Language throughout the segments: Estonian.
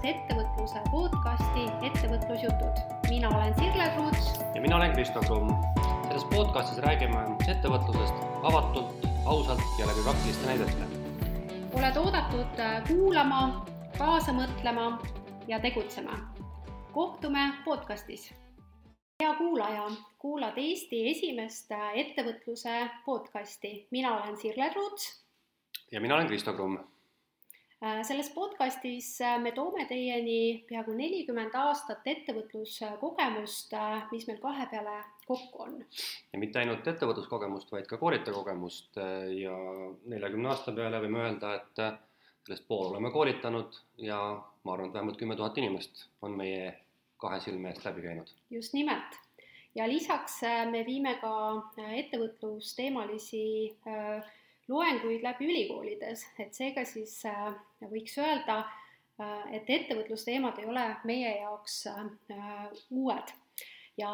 kuulamast ettevõtluse podcasti Ettevõtlusjutud. mina olen Sirle Kruuts. ja mina olen Kristo Krumm. selles podcastis räägime ettevõtlusest avatult, ausalt ja läbi praktiliste näidete. oled oodatud äh, kuulama, kaasa mõtlema ja tegutsema. kohtume podcastis. hea kuulaja, kuulad Eesti esimest äh, ettevõtluse podcasti. mina olen Sirle Kruuts. ja mina olen Kristo Krumm selles podcastis äh, me toome teieni peaaegu nelikümmend aastat ettevõtluskogemust, äh, mis meil kahe peale kokku on. ja mitte ainult ettevõtluskogemust, vaid ka koolitajakogemust ja neljakümne aasta peale võime öelda, et sellest pool oleme koolitanud ja ma arvan, et vähemalt kümme tuhat inimest on meie kahe silme eest läbi käinud. just nimelt ja lisaks me viime ka ettevõtlusteemalisi äh, loenguid läbi ülikoolides, et seega siis äh, võiks öelda, äh, et ettevõtlusteemad ei ole meie jaoks äh, uued. ja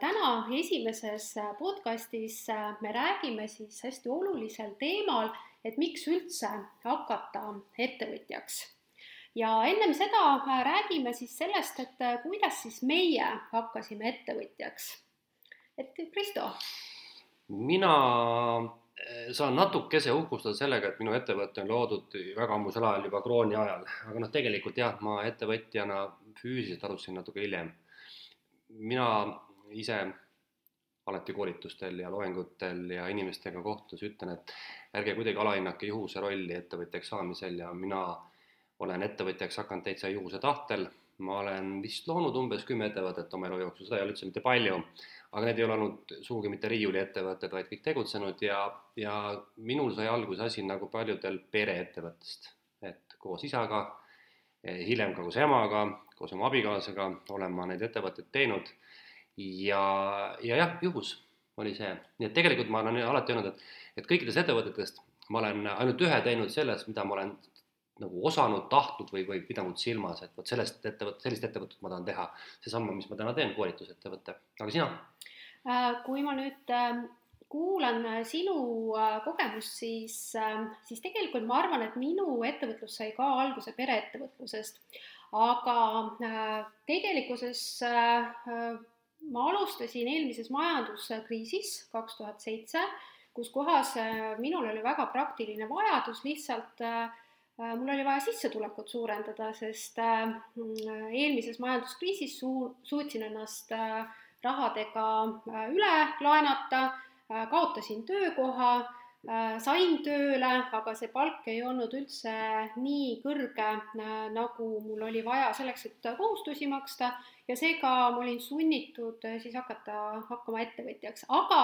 täna esimeses podcastis me räägime siis hästi olulisel teemal, et miks üldse hakata ettevõtjaks ja ennem seda räägime siis sellest, et kuidas siis meie hakkasime ettevõtjaks. et Kristo. mina saan natukese uhkustada sellega, et minu ettevõte on loodud väga ammusel ajal, juba krooni ajal, aga noh, tegelikult jah, ma ettevõtjana füüsiliselt alustasin natuke hiljem. mina ise alati koolitustel ja loengutel ja inimestega kohtus ütlen, et ärge kuidagi alahinnake juhuse rolli ettevõtjaks saamisel ja mina olen ettevõtjaks hakanud täitsa juhuse tahtel. Ma olen vist loonud umbes kümme ettevõtet oma elu jooksul, seda ei ole üldse mitte palju aga need ei ole olnud sugugi mitte riiuliettevõtted, vaid kõik tegutsenud ja, ja minul sai alguse asi nagu paljudel pereettevõttest, et koos isaga, hiljem ka koos emaga, koos oma abikaasaga olen ma neid ettevõtteid teinud. Ja, ja jah, juhus oli see, nii et tegelikult ma olen alati öelnud, et, et kõikidest ettevõtetest ma olen ainult ühe teinud selles, mida ma olen nagu osanud, tahtnud või, või pidanud silmas, et vot sellest ettevõtet, sellist ettevõtet ma tahan teha. seesama, mis ma täna teen, koolitusettevõte, aga sina? Äh, kui ma nüüd ähm, kuulan äh, sinu äh, kogemust, siis, ähm, siis tegelikult ma arvan, et minu ettevõtlus sai ka alguse pereettevõtlusest. aga tegelikkuses ma alustasin eelmises majanduskriisis kaks tuhat seitse, kus kohas minul oli väga praktiline vajadus lihtsalt mul oli vaja sissetulekut suurendada, sest eelmises majanduskriisis suu-, suutsin ennast äh, rahadega äh, üle laenata, äh, kaotasin töökoha, äh, sain tööle, aga see palk ei olnud üldse nii kõrge, nagu mul oli vaja selleks, et kohustusi maksta. Ja seega ma olin sunnitud siis hakata, hakkama ettevõtjaks, aga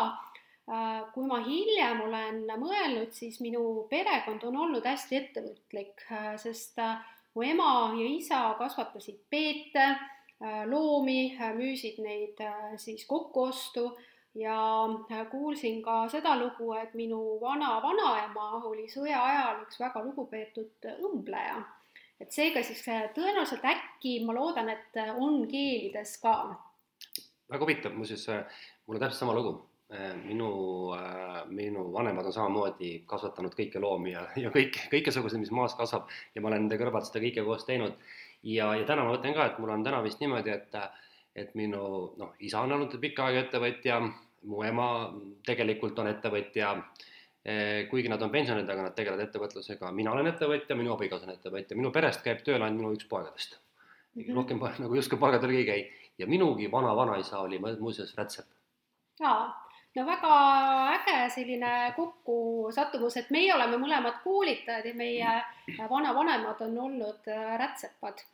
kui ma hiljem olen mõelnud, siis minu perekond on olnud hästi ettevõtlik, sest mu ema ja isa kasvatasid peete Äh, loomi, äh, müüsid neid äh, siis kokkuostu ja kuulsin ka seda lugu, et minu vana-vanaema oli sõja ajal üks väga lugupeetud õmbleja. et seega siis tõenäoliselt äkki ma loodan, et on geenides ka. väga huvitav, muuseas mul on täpselt sama lugu. Minu, minu vanemad on samamoodi kasvatanud kõiki loomi ja, ja kõik, kõikesuguseid, mis maas kasvab ja ma olen nende kõrvalt seda kõike koos teinud ja, ja täna ma mõtlen ka, et mul on täna vist niimoodi, et, et minu noh, isa on olnud pikka aega ettevõtja, mu ema tegelikult on ettevõtja, eh, kuigi nad on pensionid, aga nad tegelevad ettevõtlusega, mina olen ettevõtja, minu abikaasa on ettevõtja, minu perest käib tööl ainult minu üks poegadest mm. -hmm. rohkem nagu justkui poegadel keegi ei käi ja minugi vana-vanaisa oli muuseas rätsep. No väga äge selline kokkusattumus, et meie oleme mõlemad koolitajad ja meie vanavanemad on olnud äh, rätsepad.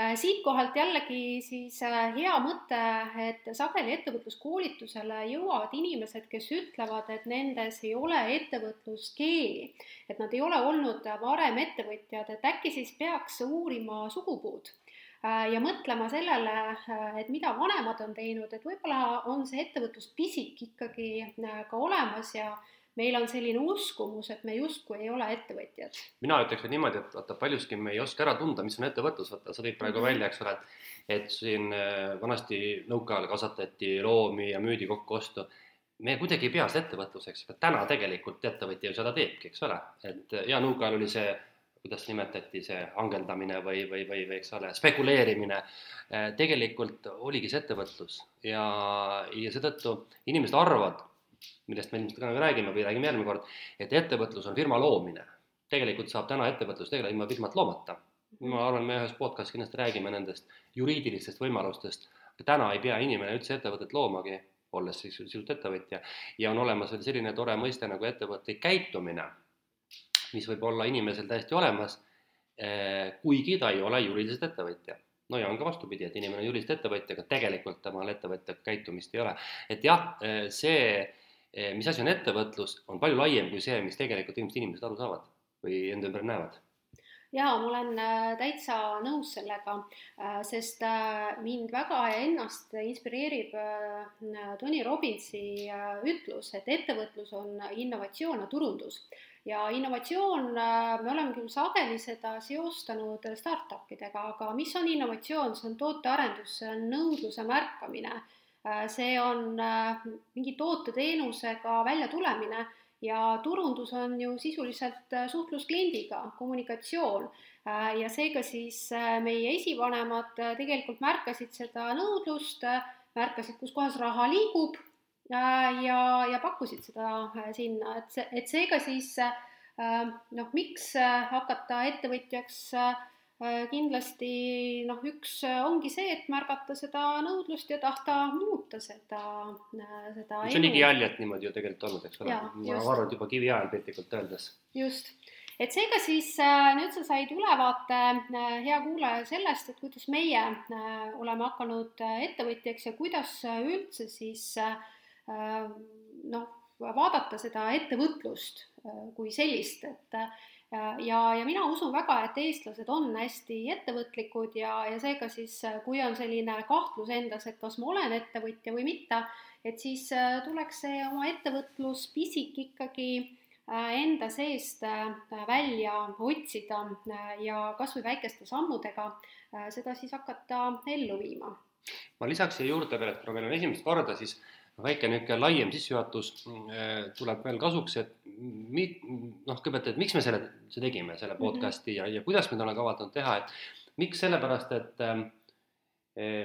Äh, siitkohalt jällegi siis äh, hea mõte, et sageli ettevõtluskoolitusele jõuavad inimesed, kes ütlevad, et nendes ei ole ettevõtluskeeli, et nad ei ole olnud varem ettevõtjad, et äkki siis peaks uurima sugupuud ja mõtlema sellele, et mida vanemad on teinud, et võib-olla on see ettevõtluspisik ikkagi ka olemas ja meil on selline uskumus, et me justkui ei ole ettevõtjad. mina ütleks veel niimoodi, et vaata paljuski me ei oska ära tunda, mis on ettevõtlus, vaata sa tõid praegu mm -hmm. välja, eks ole, et et siin äh, vanasti nõukaajal kasvatati loomi ja müüdi kokkuostu. me kuidagi ei pea seda ettevõtluseks, aga täna tegelikult ettevõtja ju seda teebki, eks ole, et ja nõukaajal oli see kuidas nimetati, see hangeldamine või, või, või, või eks ole, spekuleerimine, tegelikult oligi see ettevõtlus ja, ja seetõttu inimesed arvavad, millest me ilmselt ka räägime või räägime järgmine kord, et ettevõtlus on firma loomine. tegelikult saab täna ettevõtlus tegeleda ilma firmat loomata. ma arvan, me ühes podcast'is kindlasti räägime nendest juriidilistest võimalustest, aga täna ei pea inimene üldse ettevõtet loomagi, olles siis sisult ettevõtja, ja on olemas veel selline tore mõiste nagu ettevõtlik käitumine, mis võib olla inimesel täiesti olemas, eh, kuigi ta ei ole juriidiliselt ettevõtja no ja on ka vastupidi, et inimene on juriidiliselt ettevõtja, aga tegelikult temal ettevõtja käitumist ei ole. et jah, eh, see Eh, mis asi on ettevõtlus, on palju laiem kui see, mis tegelikult ilmselt inimesed aru saavad või enda ümber näevad jaa, ma olen täitsa nõus sellega, sest mind väga ennast inspireerib Tony Robbinsi ütlus, et ettevõtlus on innovatsioon ja turundus. Ja innovatsioon, me oleme küll sageli seda seostanud startup idega, aga mis on innovatsioon, see on tootearendus, see on nõudluse märkamine Äh, see on äh, mingi toote-teenusega väljatulemine ja turundus on ju sisuliselt äh, suhtlus kliendiga, kommunikatsioon. ja seega siis meie esivanemad tegelikult märkasid seda nõudlust, märkasid, kus kohas raha liigub ja, ja pakkusid seda sinna, et see, et seega siis noh, miks hakata ettevõtjaks Äh, kindlasti noh, üks äh, ongi see, et märgata seda nõudlust ja tahta muuta seda, äh, seda see on igihaljalt niimoodi ju tegelikult olnud, eks ole, ma arvan, et juba kiviajal piltlikult öeldes. just, et seega siis nüüd sa said ülevaate, hea kuulaja, sellest, et kuidas meie oleme hakanud ettevõtjaks ja kuidas üldse siis noh, vaadata seda ettevõtlust kui sellist, et ja, ja mina usun väga, et eestlased on hästi ettevõtlikud ja, ja seega siis, kui on selline kahtlus endas, et kas ma olen ettevõtja või mitte, et siis äh, tuleks see oma ettevõtluspisik ikkagi äh, enda seest äh, välja otsida ja kas või väikeste sammudega seda siis hakata ellu viima. ma lisaks siia juurde veel, et kuna meil on esimest korda, siis väike niisugune laiem sissejuhatus äh, tuleb veel kasuks, et mi-, noh, kõigepealt, et miks me selle, see tegime, selle mhm. podcast'i ja, ja kuidas me täna kavatsenud teha, et miks, sellepärast et äh,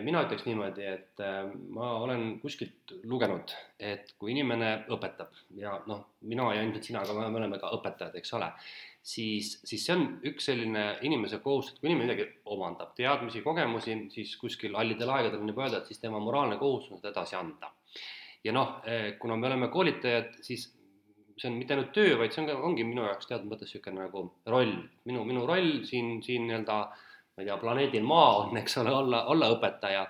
mina ütleks niimoodi, et äh, ma olen kuskilt lugenud, et kui inimene õpetab ja noh, mina ja ilmselt sina, aga me oleme ka õpetajad, eks ole, siis, siis see on üks selline inimese kohustus, et kui inimene midagi omandab, teadmisi, kogemusi, siis kuskil hallidel aegadel on juba öelda, et siis tema moraalne kohustus on seda edasi anda ja noh, eh, kuna me oleme koolitajad, siis see on mitte ainult töö, vaid see on ka, ongi minu jaoks teatud mõttes niisugune nagu roll, minu, minu roll siin, siin nii-öelda ma ei tea, planeedil Maa on, eks ole, olla, olla õpetaja.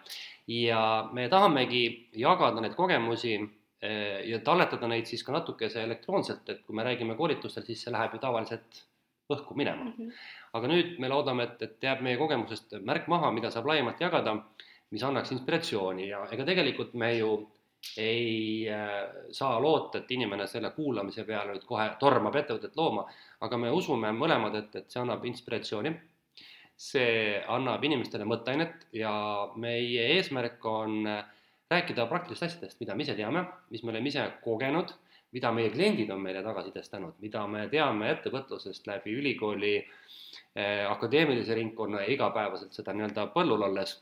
ja me tahamegi jagada neid kogemusi eh, ja talletada neid siis ka natukese elektroonselt, et kui me räägime koolitustel, siis see läheb ju tavaliselt õhku minema mm. -hmm. aga nüüd me loodame, et, et jääb meie kogemusest märk maha, mida saab laiemalt jagada, mis annaks inspiratsiooni ja ega tegelikult me ju ei äh, saa loota, et inimene selle kuulamise peale nüüd kohe tormab ettevõtet looma, aga me usume mõlemad, et, et see annab inspiratsiooni, see annab inimestele mõtteainet ja meie eesmärk on rääkida praktilistest asjadest, mida me ise teame, mis me oleme ise kogenud, mida meie kliendid on meile tagasisidestanud, mida me teame ettevõtlusest läbi ülikooli eh, akadeemilise ringkonna ja igapäevaselt seda nii-öelda põllul olles.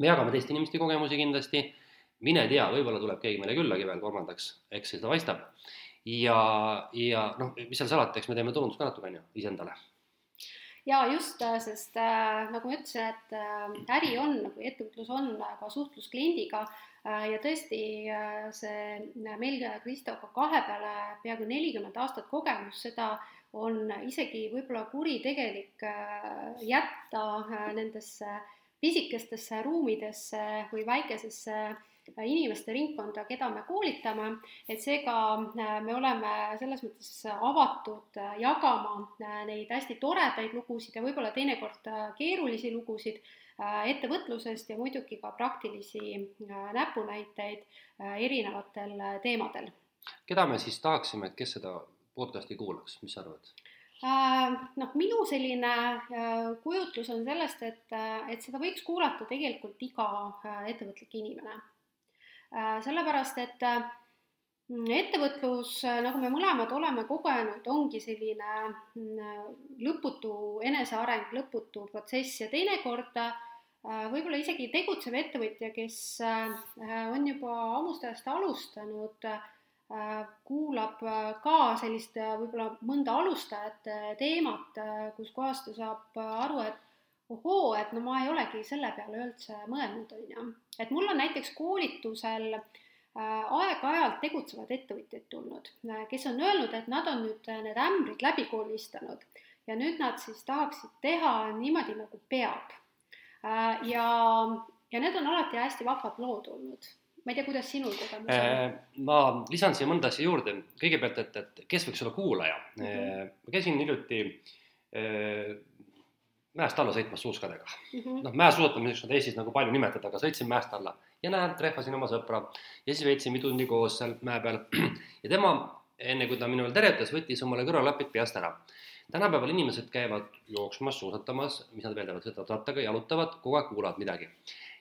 me jagame teiste inimeste kogemusi kindlasti mine tea, võib-olla tuleb keegi meile küllagi veel kolmandaks, eks seda paistab. ja, ja noh, mis seal salata, eks me teeme turundust ka natuke, on ju, iseendale. ja just, äh, sest äh, nagu ma ütlesin, et äh, äri on või ettevõtlus on ka suhtlus kliendiga äh, ja tõesti äh, see meil Kristoga kahe peale peaaegu nelikümmend aastat kogemust, seda on isegi võib-olla kuritegelik äh, jätta nendesse pisikestesse ruumidesse või väikesesse inimeste ringkonda, keda me koolitame, et seega äh, me oleme selles mõttes avatud äh, jagama äh, neid hästi toredaid lugusid ja võib-olla teinekord keerulisi lugusid ettevõtlusest ja muidugi ka praktilisi näpunäiteid erinevatel teemadel. keda me siis tahaksime, et kes seda podcast'i kuulaks, mis sa arvad? noh, minu selline kujutlus on sellest, et, et seda võiks kuulata tegelikult iga ettevõtlik inimene Äh, sellepärast et äh, ettevõtlus, nagu me mõlemad oleme kogenud, ongi selline lõputu eneseareng, lõputu protsess. Ja teinekord võib-olla isegi tegutsev ettevõtja, kes on juba ammust ajast alustanud, kuulab ka sellist võib-olla mõnda alustajate teemat, kus kohas ta saab aru, et ohoo, et no ma ei olegi selle peale üldse mõelnud, on ju. et mul on näiteks koolitusel äh, aeg-ajalt tegutsevad ettevõtjad tulnud, äh, kes on öelnud, et nad on nüüd äh, need ämbrid läbi kolistanud ja nüüd nad siis tahaksid teha niimoodi, nagu peab. ja, ja need on alati hästi vahvad lood olnud. ma ei tea, kuidas sinul kogemus on? ma lisan siia mõnda asja juurde, kõigepealt, et, et kes võiks olla kuulaja mm. -hmm. ma käisin hiljuti mäest alla sõitmas suuskadega. Mm -hmm.. noh, mäesuusatamiseks on Eestis nagu palju nimetada, aga sõitsin mäest alla. Ja näen, trehvasin oma sõpra. Ja siis veetsime tundi koos seal mäe peal. Ja tema, enne kui ta minule tere ütles, võttis omale kõrvaklapid peast ära. tänapäeval inimesed käivad jooksmas, suusatamas, mis nad veel teevad, sõidavad rattaga, jalutavad, kogu aeg kuulavad midagi.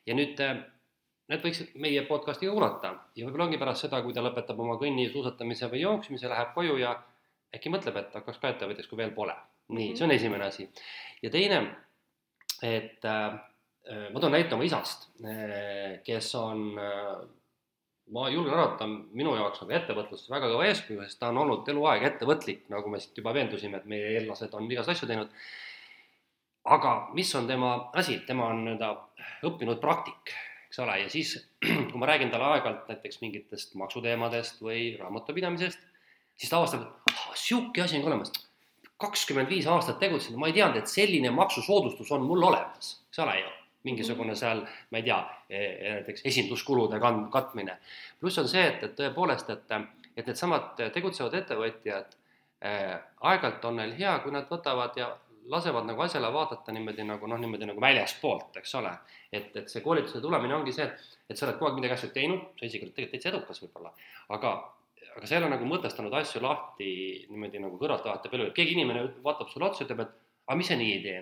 ja nüüd eh, need võiksid meie podcast'i kuulata. Ja võib-olla ongi pärast seda, kui ta lõpetab oma kõnni, suusatamise või jooksmise, läheb koju ja äkki mõtleb, et hakkaks ka ettevõtjaks, kui veel pole nii, see on esimene asi. ja teine, et äh, ma toon näite oma isast äh,, kes on äh,, ma julgen arvata, minu jaoks nagu ettevõtluses väga kõva eeskuju, sest ta on olnud eluaeg ettevõtlik, nagu me siit juba veendusime, et meie eellased on igast asju teinud. aga mis on tema asi, tema on nii-öelda õppinud praktik, eks ole, ja siis kui ma räägin talle aeg-ajalt näiteks mingitest maksuteemadest või raamatupidamisest, siis ta avastab, et ah, sihuke asi on ka olemas kakskümmend viis aastat tegutsenud, ma ei teadnud, et selline maksusoodustus on mul olemas, eks ole ju. mingisugune mhm. seal, ma ei tea, e, e, näiteks esinduskulude kand-, katmine. pluss on see, et, et tõepoolest, et, et needsamad tegutsevad ettevõtjad äh,, aeg-ajalt on neil hea, kui nad võtavad ja lasevad nagu asjale vaadata niimoodi nagu noh, niimoodi nagu väljaspoolt, eks ole. et, et see koolituse tulemine ongi see, et, et sa oled kogu aeg midagi asju teinud, sa isegi oled tegelikult täitsa edukas võib-olla, aga aga sa ei ole nagu mõtestanud asju lahti niimoodi nagu kõrvalt vaatab elu, et keegi inimene vaatab sulle otsa, ütleb, et aga mis sa nii ei tee.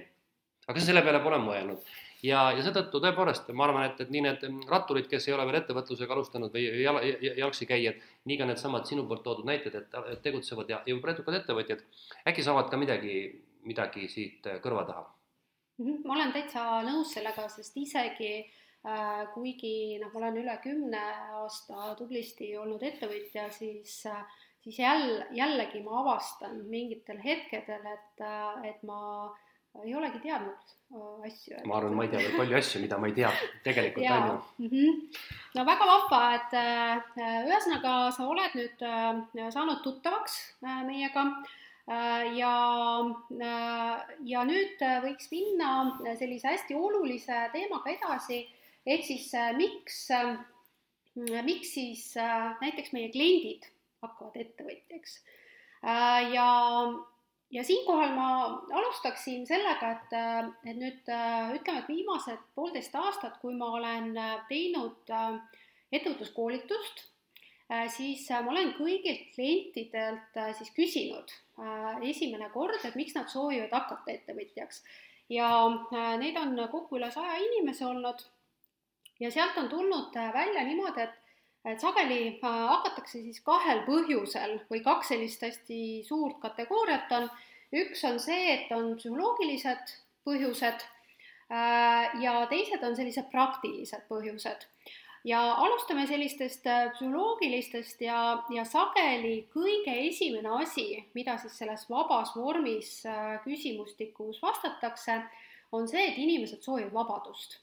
aga sa selle peale pole mõelnud. ja, ja seetõttu tõepoolest ma arvan, et, et nii need ratturid, kes ei ole veel ettevõtlusega alustanud või jala, jalgsi käijad, nii ka needsamad sinu poolt toodud näited, et tegutsevad ja, ja edukad ettevõtjad, äkki saavad ka midagi, midagi siit kõrva taha. Mhm, ma olen täitsa nõus sellega, sest isegi kuigi noh, ma olen üle kümne aasta tublisti olnud ettevõtja, siis, äh, siis jälle, jällegi ma avastan mingitel hetkedel, et, äh, et ma ei olegi teadnud asju. ma arvan, ma ei tea veel palju asju, mida ma ei tea tegelikult on ju. Mhm. no väga vahva, et ühesõnaga sa oled nüüd saanud tuttavaks meiega ja, ja nüüd võiks minna sellise hästi olulise teemaga edasi ehk siis äh, miks, äh, miks siis äh, näiteks meie kliendid hakkavad ettevõtjaks. ja, ja siinkohal ma alustaksin sellega, et, et nüüd ütleme, et viimased poolteist aastat, kui ma olen teinud ettevõtluskoolitust, siis ma olen kõigilt klientidelt siis küsinud esimene kord, et miks nad soovivad hakata ettevõtjaks. ja neid on kokku üle saja inimese olnud ja sealt on tulnud äh, välja niimoodi, et et sageli äh, hakatakse siis kahel põhjusel või kaks sellist hästi suurt kategooriat on. üks on see, et on psühholoogilised põhjused äh, ja teised on sellised praktilised põhjused. ja alustame sellistest psühholoogilistest ja, ja sageli kõige esimene asi, mida siis selles vabas vormis küsimustikus vastatakse, on see, et inimesed soovivad vabadust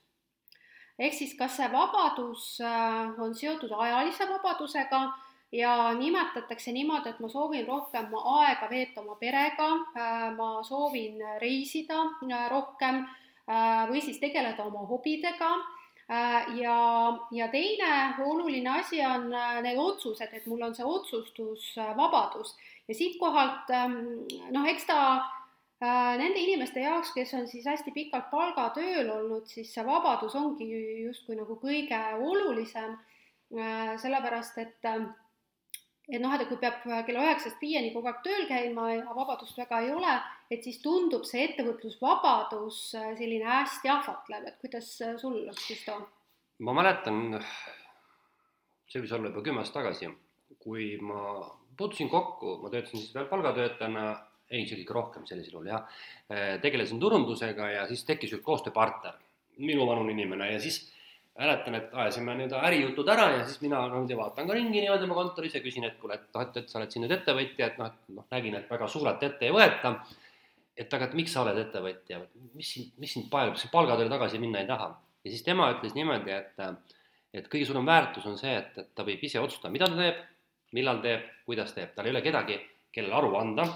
ehk siis, kas see vabadus äh, on seotud ajalise vabadusega ja nimetatakse niimoodi, et ma soovin rohkem aega veeta oma perega, äh, ma soovin reisida äh, rohkem või siis tegeleda oma hobidega. Ja, ja teine oluline asi on need otsused, et mul on see otsustusvabadus. Ja siitkohalt ähm, noh, eks ta nende inimeste jaoks, kes on siis hästi pikalt palgatööl olnud, siis see vabadus ongi justkui nagu kõige olulisem, äh, sellepärast et äh, et noh, et kui peab kella üheksast viieni kogu aeg tööl käima ja vabadust väga ei ole, et siis tundub see ettevõtlusvabadus selline hästi ahvatlev, et kuidas sul too? ma mäletan, see võis olla juba kümme aastat tagasi, kui ma puutusin kokku, ma töötasin siis veel palgatöötajana, ei, ikka rohkem sellisel juhul jah, tegelesin turundusega ja siis tekkis üks koostööpartner, minuvanune inimene ja siis mäletan, et ajasime nii-öelda ärijutud ära ja siis mina niimoodi vaatan ka ringi niimoodi oma kontoris ja küsin, et kuule, et noh, et, et sa oled siin nüüd ettevõtja, et noh, et noh, nägin, et väga suurelt ette ei võeta. et aga, et miks sa oled ettevõtja, mis sind, mis sind paelub, sa palgatööle tagasi minna ei taha. ja siis tema ütles niimoodi, et, et kõige suurem väärtus on see, et, et ta võib ise otsustada, mida ta teeb, millal teeb, kuidas teeb, tal ei ole kedagi, kellele aru anda,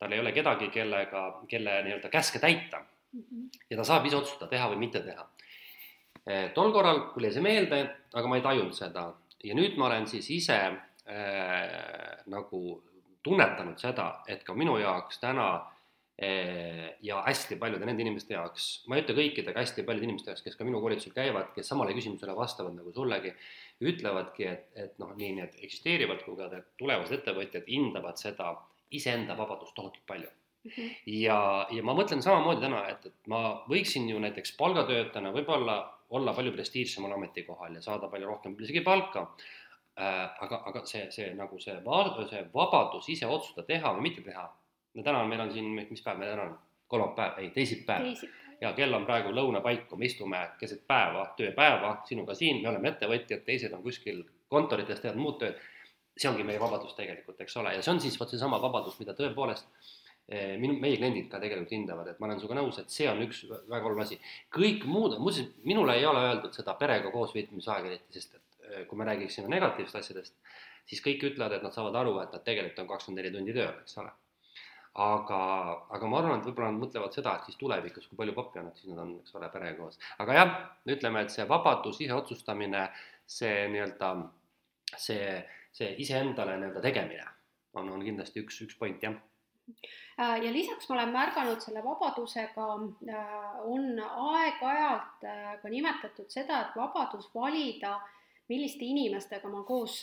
tal ei ole kedagi, kellega, kelle nii-öelda käske täita. Mhm. ja ta saab ise otsustada, teha või mitte teha Eh, tol korral tuli see meelde, aga ma ei tajunud seda ja nüüd ma olen siis ise äh, nagu tunnetanud seda, et ka minu jaoks täna äh, ja hästi paljude nende inimeste jaoks, ma ei ütle kõikide, aga hästi paljude inimeste jaoks, kes ka minu koolitusel käivad, kes samale küsimusele vastavad nagu sullegi, ütlevadki, et, et noh, nii need eksisteerivad kui ka tulevased ettevõtjad hindavad seda iseenda vabadust tohutult palju Mm -hmm. ja, ja ma mõtlen samamoodi täna, et, et ma võiksin ju näiteks palgatöötajana võib-olla olla palju prestiižsemal ametikohal ja saada palju rohkem isegi palka äh,. aga, aga see, see nagu see, see vabadus ise otsustada teha või mitte teha. no täna meil on siin, mis päev meil täna on? kolmapäev, ei teisipäev Teisip. ja kell on praegu lõunapaiku, me istume keset päeva, tööpäeva sinuga siin, me oleme ettevõtjad, teised on kuskil kontorites, teevad muud tööd. See ongi meie vabadus tegelikult, eks ole, ja see on siis vot seesama vabadus, mida tõepoolest Eh, minu, meie kliendid ka tegelikult hindavad, et ma olen sinuga nõus, et see on üks väga oluline asi. kõik muud, muuseas, minule ei ole öeldud seda perega koos veetmise aega eriti, sest et eh, kui me räägiksime negatiivsetest asjadest, siis kõik ütlevad, et nad saavad aru, et nad tegelikult on kakskümmend neli tundi tööl, eks ole. aga, aga ma arvan, et võib-olla nad mõtlevad seda, et siis tulevikus, kui palju pappi et siis nad on, eks ole, perega koos. aga jah, ütleme, et see vabadus, ise otsustamine, see nii-öelda, see, see iseendale nii-öelda tegemine on, on kindlasti üks, üks point, jah Äh, ja lisaks ma olen märganud selle vabadusega äh, on aeg-ajalt äh, ka nimetatud seda, et vabadus valida, milliste inimestega ma koos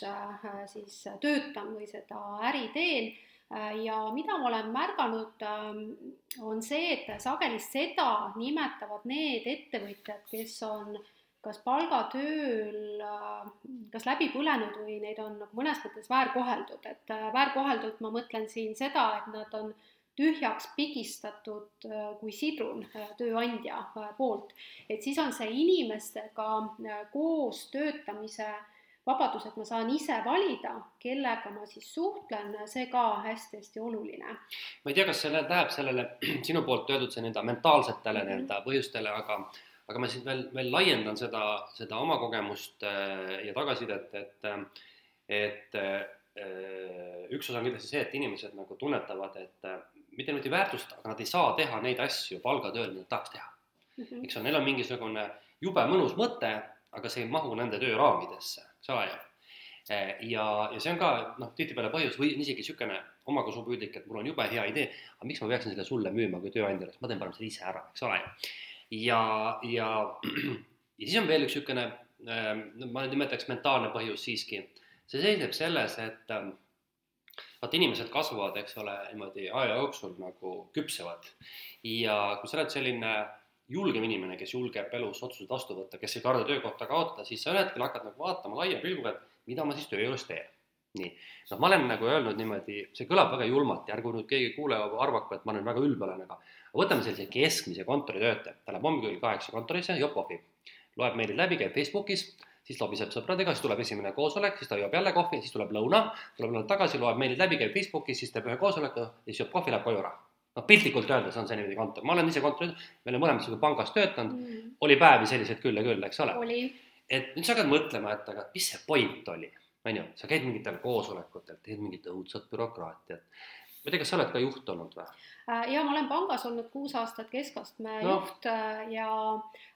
siis töötan või seda äri teen. ja mida ma olen märganud, ähm, on see, et sageli seda nimetavad need ettevõtjad, kes on kas palgatööl kas läbi põlenud või neid on nagu mõnes mõttes väärkoheldud, et väärkoheldud ma mõtlen siin seda, et nad on tühjaks pigistatud äh, kui sidrun äh, tööandja äh, poolt, et siis on see inimestega koos töötamise vabadus, et ma saan ise valida, kellega ma siis suhtlen, see ka hästi-hästi oluline. ma ei tea, kas see läheb sellele sinu poolt öeldud see nii-öelda mentaalsetele mm -hmm. nii-öelda põhjustele, aga aga ma siin veel, veel laiendan seda, seda oma kogemust ja tagasisidet, et et üks osa on kindlasti see, et inimesed nagu tunnetavad, et mitte nüüd ei väärtusta, aga nad ei saa teha neid asju palgatööl, mida nad tahaks teha mm. -hmm. eks ole, neil on mingisugune jube mõnus mõte, aga see ei mahu nende töö raamidesse, eks ole ju. Ja, ja see on ka noh, tihtipeale põhjus või isegi niisugune omakasupüüdlik, et mul on jube hea idee, aga miks ma peaksin selle sulle müüma kui tööandjale, ma teen parem selle ise ära, eks ole. Ja, ja, ja siis on veel üks niisugune, eh, ma nüüd nimetaks mentaalne põhjus siiski, see seisneb selles, et vaata, inimesed kasvavad, eks ole, niimoodi aja jooksul nagu küpsevad. ja kui sa oled selline julgem inimene, kes julgeb elus otsuseid vastu võtta, kes ei karda töökohta kaotada, siis sa ühel hetkel hakkad nagu vaatama laia pilguga, et mida ma siis töö juures teen. Nii, noh, ma olen nagu öelnud niimoodi, see kõlab väga julmalt ja ärgu nüüd keegi kuulaja arvaku, et ma nüüd väga ülbe olen, aga võtame sellise keskmise kontoritöötaja, ta läheb hommikul kell kaheksa kontorisse, kohvi, loeb meilid läbi, käib Facebookis siis lobiseb sõpradega, siis tuleb esimene koosolek, siis ta joob jälle kohvi, siis tuleb lõuna, tuleb lõunat tagasi, loeb meilid läbi, käib Facebookis, siis teeb ühe koosoleku ja siis joob kohvi, läheb koju ära. noh, piltlikult öeldes on see niimoodi kontor, ma olen ise kontoris, me oleme mõlemad sinuga pangas töötanud. Mm., oli päevi selliseid küll ja küll, eks ole. et nüüd sa hakkad mõtlema, et aga mis see point oli, on ju, sa käid mingitel koosolekutel, teed mingit õudset bürokraatiat ma ei tea, kas sa oled ka juht olnud või? Äh, ja ma olen pangas olnud kuus aastat keskastme no. juht äh, ja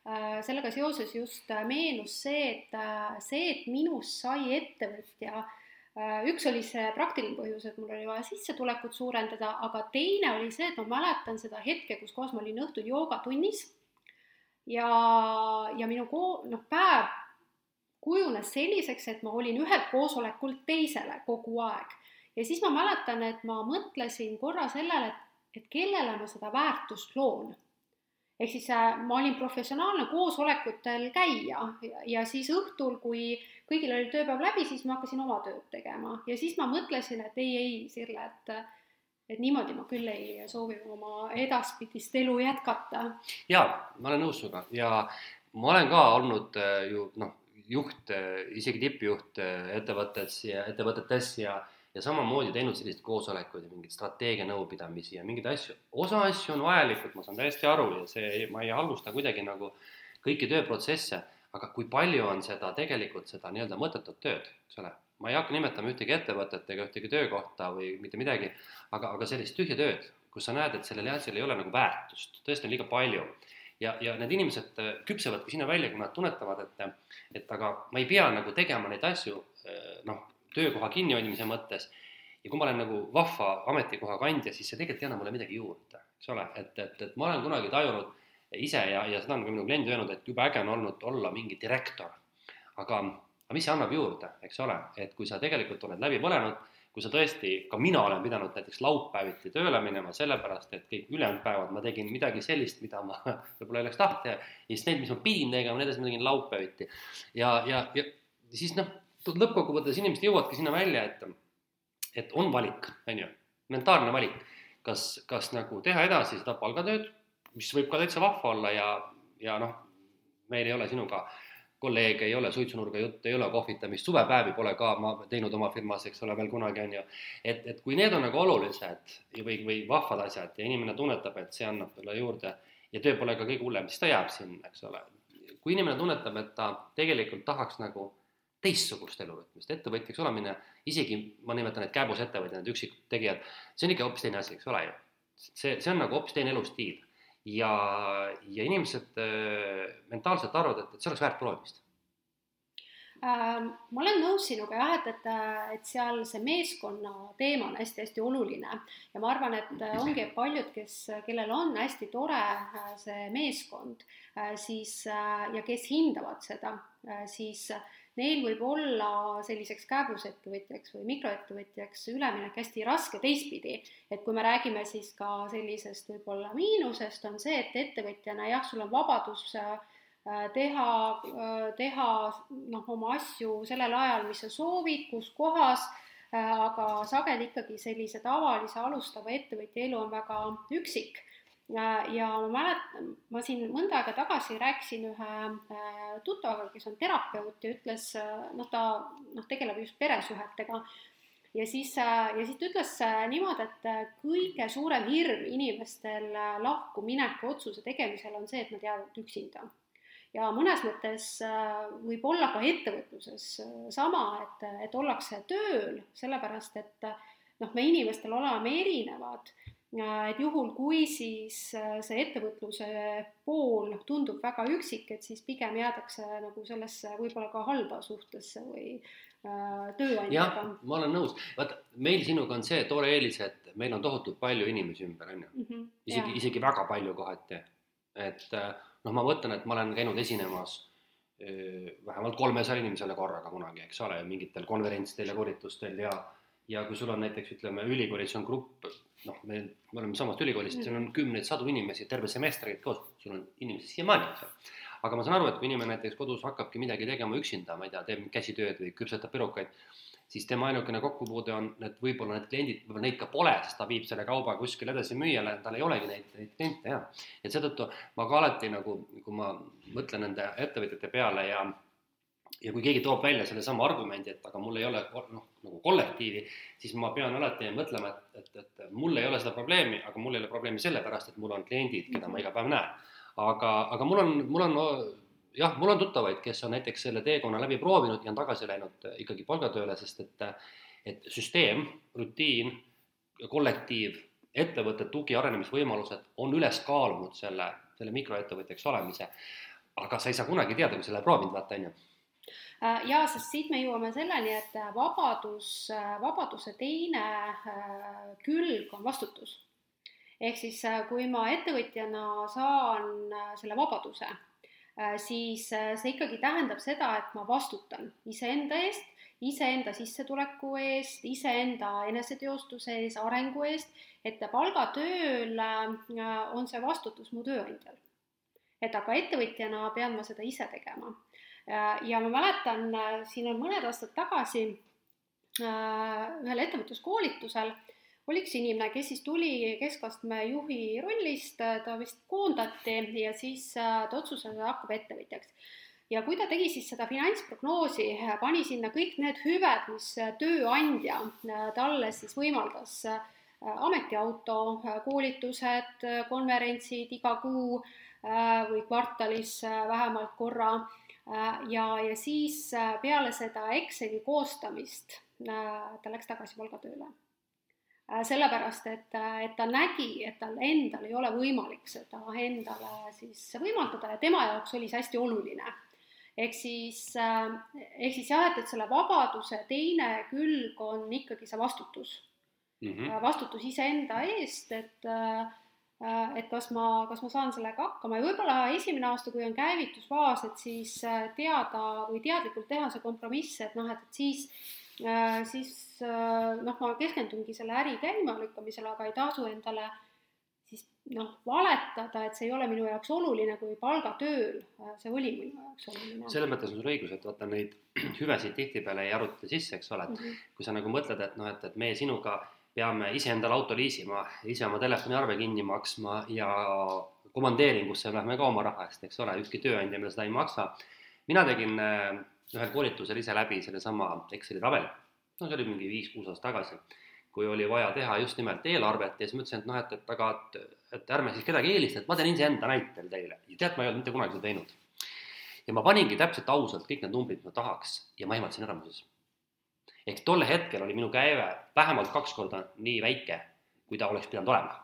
äh, sellega seoses just meenus see, et see, et minust sai ettevõtja, üks oli see praktiline põhjus, et mul oli vaja sissetulekut suurendada, aga teine oli see, et ma mäletan seda hetke, kus kohas ma olin õhtul joogatunnis ja, ja minu ko-, noh, päev kujunes selliseks, et ma olin ühelt koosolekult teisele kogu aeg ja siis ma mäletan, et ma mõtlesin korra sellele, et, et kellele ma seda väärtust loon. ehk siis äh, ma olin professionaalne koosolekutel käija ja, ja siis õhtul, kui kõigil oli tööpäev läbi, siis ma hakkasin oma tööd tegema ja siis ma mõtlesin, et ei, ei, Sirle, et et niimoodi ma küll ei soovi oma edaspidist elu jätkata. jaa, ma olen nõus sinuga ja ma olen ka olnud äh, ju noh, juht, äh, isegi tippjuht äh, ettevõttes ja ettevõtetes ja ja samamoodi teinud selliseid koosolekuid ja mingeid strateegianõupidamisi ja mingeid asju. osa asju on vajalikud, ma saan täiesti aru ja see, ma ei halvusta kuidagi nagu kõiki tööprotsesse, aga kui palju on seda tegelikult, seda nii-öelda mõttetut tööd, eks ole. ma ei hakka nimetama ühtegi ettevõtet ega ühtegi töökohta või mitte midagi, aga, aga sellist tühja tööd, kus sa näed, et sellel asjal ei ole nagu väärtust, tõesti on liiga palju ja, ja need inimesed äh, küpsevadki sinna välja, kui nad tunnetavad, et, et aga ma ei pea nagu tegema neid asju äh, noh, töökoha kinnihoidmise mõttes. ja kui ma olen nagu vahva ametikoha kandja, siis see tegelikult ei anna mulle midagi juurde, eks ole, et, et, et ma olen kunagi tajunud ise ja, ja seda on ka minu kliendid öelnud, et jube äge on olnud olla mingi direktor. aga, aga mis see annab juurde, eks ole, et kui sa tegelikult oled läbi põlenud, kui sa tõesti, ka mina olen pidanud näiteks laupäeviti tööle minema, sellepärast et kõik ülejäänud päevad ma tegin midagi sellist, mida ma võib-olla ei oleks tahtnud teha, ja siis need, mis ma pidin tegema, need asjad ma tegin laupäeviti. ja, ja, ja siis noh, lõppkokkuvõttes inimesed jõuavadki sinna välja, et, et on valik, on ju, mentaalne valik, kas, kas nagu teha edasi seda palgatööd, mis võib ka täitsa vahva olla ja, ja noh, meil ei ole sinuga kolleege, ei ole suitsunurga juttu, ei ole kohvitamist, suvepäevi pole ka ma teinud oma firmas, eks ole, veel kunagi, on ju. et, et kui need on nagu olulised või, või vahvad asjad ja inimene tunnetab, et see annab talle juurde ja töö pole ka kõige hullem, siis ta jääb sinna, eks ole. kui inimene tunnetab, et ta tegelikult tahaks nagu teistsugust elurütmist, ettevõtjaks olemine, isegi ma nimetan neid kääbusettevõtjad, need üksiktegijad, see on ikka hoopis teine asi, eks ole ju. see, see on nagu hoopis teine elustiil ja, ja inimesed äh, mentaalselt arvavad, et, et see oleks väärt proovimist äh,. ma olen nõus sinuga jah, et, et, et seal see meeskonna teema on hästi-hästi oluline ja ma arvan, et ongi paljud, kes, kellel on hästi tore äh, see meeskond, äh, siis ja kes hindavad seda, siis neil võib olla selliseks kääbusettevõtjaks või mikroettevõtjaks üleminek hästi raske teistpidi. et kui me räägime siis ka sellisest võib-olla miinusest, on see, et ettevõtjana jah, sul on vabadus äh, teha, äh, teha noh, oma asju sellel ajal, mis sa soovid, kus kohas, äh, aga sageli ikkagi sellise tavalise alustava ettevõtja elu on väga üksik ja, ja ma mäletan, ma siin mõnda aega tagasi rääkisin ühe äh, tuttavaga, kes on terapeut ja ütles, äh, noh, ta noh, tegeleb just peresuhetega. ja siis, äh, ja siis ta ütles niimoodi, et kõige suurem hirm inimestel lahkumineku otsuse tegemisel on see, et nad jäävad üksinda. ja mõnes mõttes võib olla ka ettevõtluses sama, et, et ollakse tööl, sellepärast et noh, me inimestel oleme erinevad et juhul, kui siis äh, see ettevõtluse pool tundub väga üksik, et siis pigem jäädakse nagu sellesse võib-olla ka halba suhtesse või äh, tööandjaga. ma olen nõus, vaata meil sinuga on see tore eelis, et meil on tohutult palju inimesi ümber, on ju. Mhm, isegi, isegi väga palju kohati. et äh, noh, ma mõtlen, et ma olen käinud esinemas äh, vähemalt kolmesaja inimesele korraga kunagi, eks ole, mingitel konverentsidel ja koolitustel ja ja kui sul on näiteks ütleme, ülikoolis on grupp, noh, me, me oleme samast ülikoolist mm., seal on kümneid, sadu inimesi, terve semester käid koos, sul on inimesi siiamaani seal. aga ma saan aru, et kui inimene näiteks kodus hakkabki midagi tegema üksinda, ma ei tea, teeb käsitööd või küpsetab pirukaid, siis tema ainukene kokkupuude on, et võib-olla need kliendid, võib-olla neid ka pole, sest ta viib selle kauba kuskile edasi müüjale, tal ei olegi neid, neid kliente ja. et seetõttu ma ka alati nagu, kui ma mõtlen nende ettevõtjate peale ja ja kui keegi toob välja sellesama argumendi, et aga mul ei ole noh, nagu kollektiivi, siis ma pean alati mõtlema, et, et, et mul ei ole seda probleemi, aga mul ei ole probleemi sellepärast, et mul on kliendid, keda ma iga päev näen. aga, aga mul on, mul on jah, mul on tuttavaid, kes on näiteks selle teekonna läbi proovinud ja on tagasi läinud ikkagi palgatööle, sest et, et süsteem, rutiin, kollektiiv, ettevõtte tugi, arenemisvõimalused on üles kaalunud selle, selle mikroettevõtjaks olemise. aga sa ei saa kunagi teada, kui sa ei ole proovinud, vaata on ju ja sest siit me jõuame selleni, et äh, vabadus, äh, vabaduse teine külg on vastutus. ehk siis, kui ma ettevõtjana saan selle vabaduse, siis see ikkagi tähendab seda, et ma vastutan iseenda eest, iseenda sissetuleku eest, iseenda eneseteostuse eest, arengu eest, et palgatööl on see vastutus mu tööandjal et aga ettevõtjana pean ma seda ise tegema. Ja ma mäletan, siin on mõned aastad tagasi ühel ettevõtluskoolitusel oli üks inimene, kes siis tuli keskastme juhi rollist, ta vist koondati ja siis ta otsustas, et hakkab ettevõtjaks. Ja kui ta tegi siis seda finantsprognoosi, pani sinna kõik need hüved, mis tööandja talle siis võimaldas, ametiauto, koolitused, konverentsid iga kuu või kvartalis vähemalt korra ja, ja siis peale seda Exceli koostamist ta läks tagasi palgatööle sellepärast, et, et ta nägi, et tal endal ei ole võimalik seda endale siis võimaldada ja tema jaoks oli see hästi oluline ehk siis, äh, ehk siis jah, et, et selle vabaduse teine külg on ikkagi see vastutus mm. -hmm. vastutus iseenda eest, et äh, et kas ma, kas ma saan sellega hakkama ja võib-olla esimene aasta, kui on käivitusfaas, et siis teada või teadlikult teha see kompromiss, et noh, et, et siis, siis noh, ma keskendungi selle äri käimalükkamisele, aga ei tasu endale äh, siis noh, valetada, et see ei ole minu jaoks oluline, kui palgatööl äh, see oli minu jaoks oluline. selles mõttes on sul õigus, et vaata neid hüvesid tihtipeale ei aruta sisse, eks ole, et mm -hmm. kui sa nagu mõtled, et noh, et, et meie sinuga peame iseendale auto liisima, ise oma telefoniarve kinni maksma ja komandeeringusse lähme ka oma raha eest, eks ole, ükski tööandja meile seda ei maksa. mina tegin äh, ühel koolitusel ise läbi sellesama Exceli tabeli, no see oli mingi viis-kuus aastat tagasi kui oli vaja teha just nimelt eelarvet ja siis ma ütlesin, et noh, et, et aga, et, et ärme siis kedagi eelista, et ma teen iseenda näitel teile. ja tead, ma ei olnud mitte kunagi seda teinud. ja ma paningi täpselt ausalt kõik need numbrid, mida tahaks ja ma ehmatasin ära muuseas. Ehk tol hetkel oli minu käive vähemalt kaks korda nii väike, kui ta oleks pidanud olema.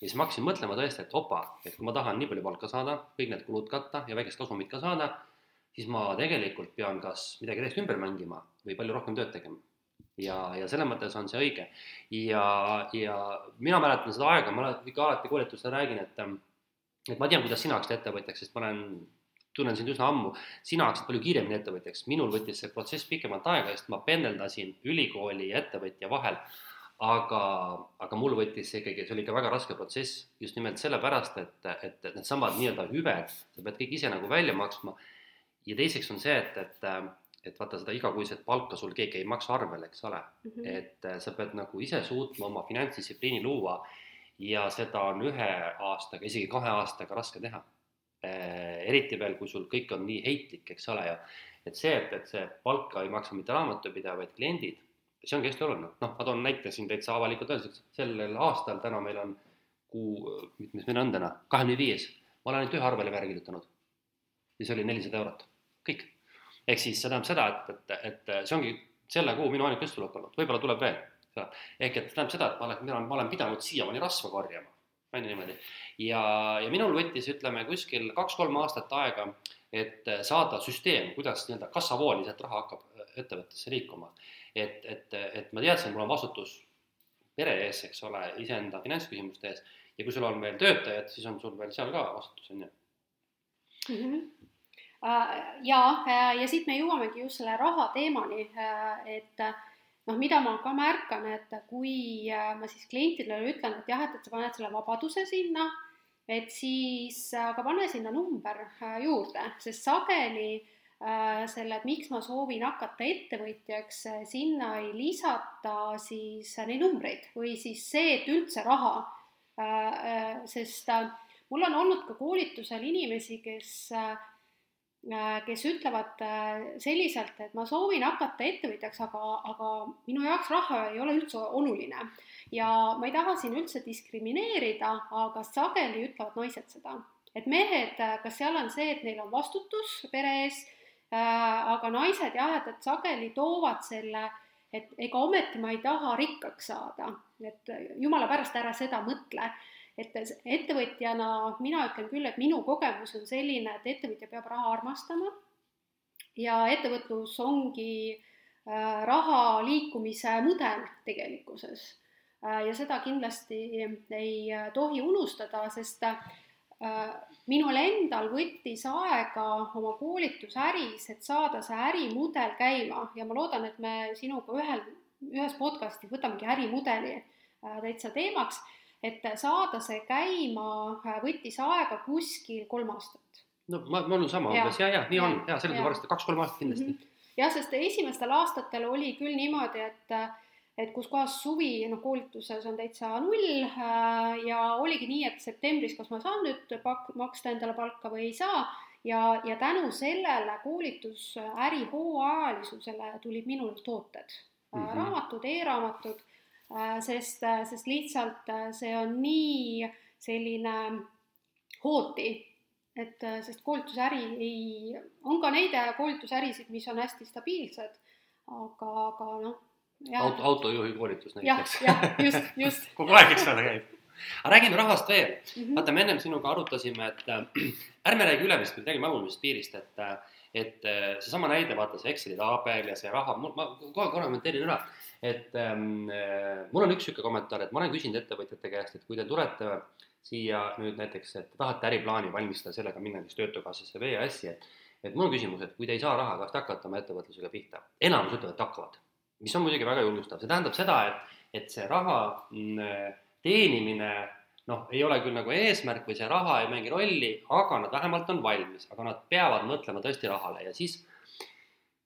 ja siis ma hakkasin mõtlema tõesti, et opa, et kui ma tahan nii palju palka saada, kõik need kulud katta ja väikest kasumit ka saada, siis ma tegelikult pean kas midagi täiesti ümber mängima või palju rohkem tööd tegema ja, ja selles mõttes on see õige. ja, ja mina mäletan seda aega, ma ikka alati koolitustel räägin, et et ma tean, kuidas sina hakkasid ettevõtjaks, sest ma olen, tunnen sind üsna ammu, sina hakkasid palju kiiremini ettevõtjaks, minul võttis see protsess pikemalt aega, sest ma pendeldasin ülikooli ja ettevõtja vahel aga, aga mul võttis see ikkagi, see oli ikka väga raske protsess just nimelt sellepärast, et, et needsamad nii-öelda hüved, sa pead kõik ise nagu välja maksma. ja teiseks on see, et, et et vaata seda igakuiset palka sul keegi ei maksa arvele, eks ole mm. -hmm. et äh, sa pead nagu ise suutma oma finantsdistsipliini luua ja seda on ühe aastaga, isegi kahe aastaga raske teha. Äh, eriti veel, kui sul kõik on nii heitlik, eks ole ju. et see, et, et see palka ei maksa mitte raamatupidaja, vaid kliendid, see ongi hästi oluline. noh, ma toon näite siin täitsa avalikult öeldes, sellel aastal täna meil on kuu, mis meil on täna, kahekümne viies, ma olen ainult ühe arvele ära kirjutanud. ja see oli nelisada eurot, kõik ehk siis see tähendab seda, et, et, et see ongi selle kuu minu ainuke sissetulek olnud, võib-olla tuleb veel. ehk et tähendab seda, et ma olen, mina ma olen pidanud siiamaani rasva korjama, on ju niimoodi. ja, ja minul võttis, ütleme kuskil kaks-kolm aastat aega, et saada süsteem, kuidas nii-öelda kassavooli sealt raha hakkab ettevõttesse liikuma. et, et, et ma teadsin, mul on vastutus pere ees, eks ole, iseenda finantsküsimuste ees ja kui sul on veel töötajad, siis on sul veel seal ka vastutus, on ju. Mhm. Äh, ja, äh, ja siit me jõuamegi just selle raha teemani, äh, et noh, mida ma ka märkan, et kui ma siis klientidele ütlen, et jah, et, et sa paned selle vabaduse sinna, et siis aga pane sinna number juurde, sest sageli selle, et miks ma soovin hakata ettevõtjaks, sinna ei lisata siis neid numbreid või siis see, et üldse raha, sest mul on olnud ka koolitusel inimesi, kes Äh, kes ütlevad äh, selliselt, et ma soovin hakata ettevõtjaks, aga, aga minu jaoks raha ei ole üldse oluline. ja ma ei taha siin üldse diskrimineerida, aga sageli ütlevad naised seda, et mehed, äh, kas seal on see, et neil on vastutus pere ees, aga naised jah, et, et sageli toovad selle, et ega ometi ma ei taha rikkaks saada, et jumala pärast ära seda mõtle et ettevõtjana mina ütlen küll, et minu kogemus on selline, et ettevõtja peab raha armastama ja ettevõtlus ongi äh, raha liikumise mudel tegelikkuses äh,. ja seda kindlasti ei äh, tohi unustada, sest minul endal võttis aega oma koolitusäris, et saada see ärimudel käima ja ma loodan, et me sinuga ühel, ühes podcastis võtamegi ärimudeli täitsa teemaks et saada see käima äh, võttis aega kuskil kolm aastat. no ma, mul on sama umbes ja, ja nii ja, on ja selles mõttes arvestada kaks-kolm aastat kindlasti mm. -hmm. jah, sest esimestel aastatel oli küll niimoodi, et et kus kohas suvi, noh, koolituses on täitsa null äh, ja oligi nii, et septembris, kas ma saan nüüd pak-, maksta endale palka või ei saa ja, ja tänu sellele koolitusäri hooajalisusele tulid minul tooted mm, -hmm. raamatud e, e-raamatud, sest, sest lihtsalt see on nii selline hooti, et sest koolitusäri ei, on ka neid koolitusärisid, mis on hästi stabiilsed, aga, aga noh auto, autojuhi koolitus näiteks. jah, just, just kogu aeg, eks ole, käib. aga räägime rahast veel mm. -hmm. vaata, me ennem sinuga arutasime, et äh, ärme räägi ülemisest, vaid räägime alumisest piirist, et äh, et äh, seesama näide, vaata see Exceli tabel ja see raha, ma kohe kommenteerin ära, et ähm, äh, mul on üks niisugune kommentaar, et ma olen küsinud ettevõtjate käest, et kui te tulete siia nüüd näiteks, et tahate äriplaani valmistada, sellega minna näiteks Töötukassasse või EAS-i, et et mul on küsimus, et kui te ei saa raha, kas te hakkate oma ettevõtlusega pihta? enamus ütlevad, et hakkavad. Mis on muidugi väga julgustav, see tähendab seda, et, et see raha mm, teenimine noh, ei ole küll nagu eesmärk või see raha ei mängi rolli, aga nad vähemalt on valmis, aga nad peavad mõtlema tõesti rahale ja siis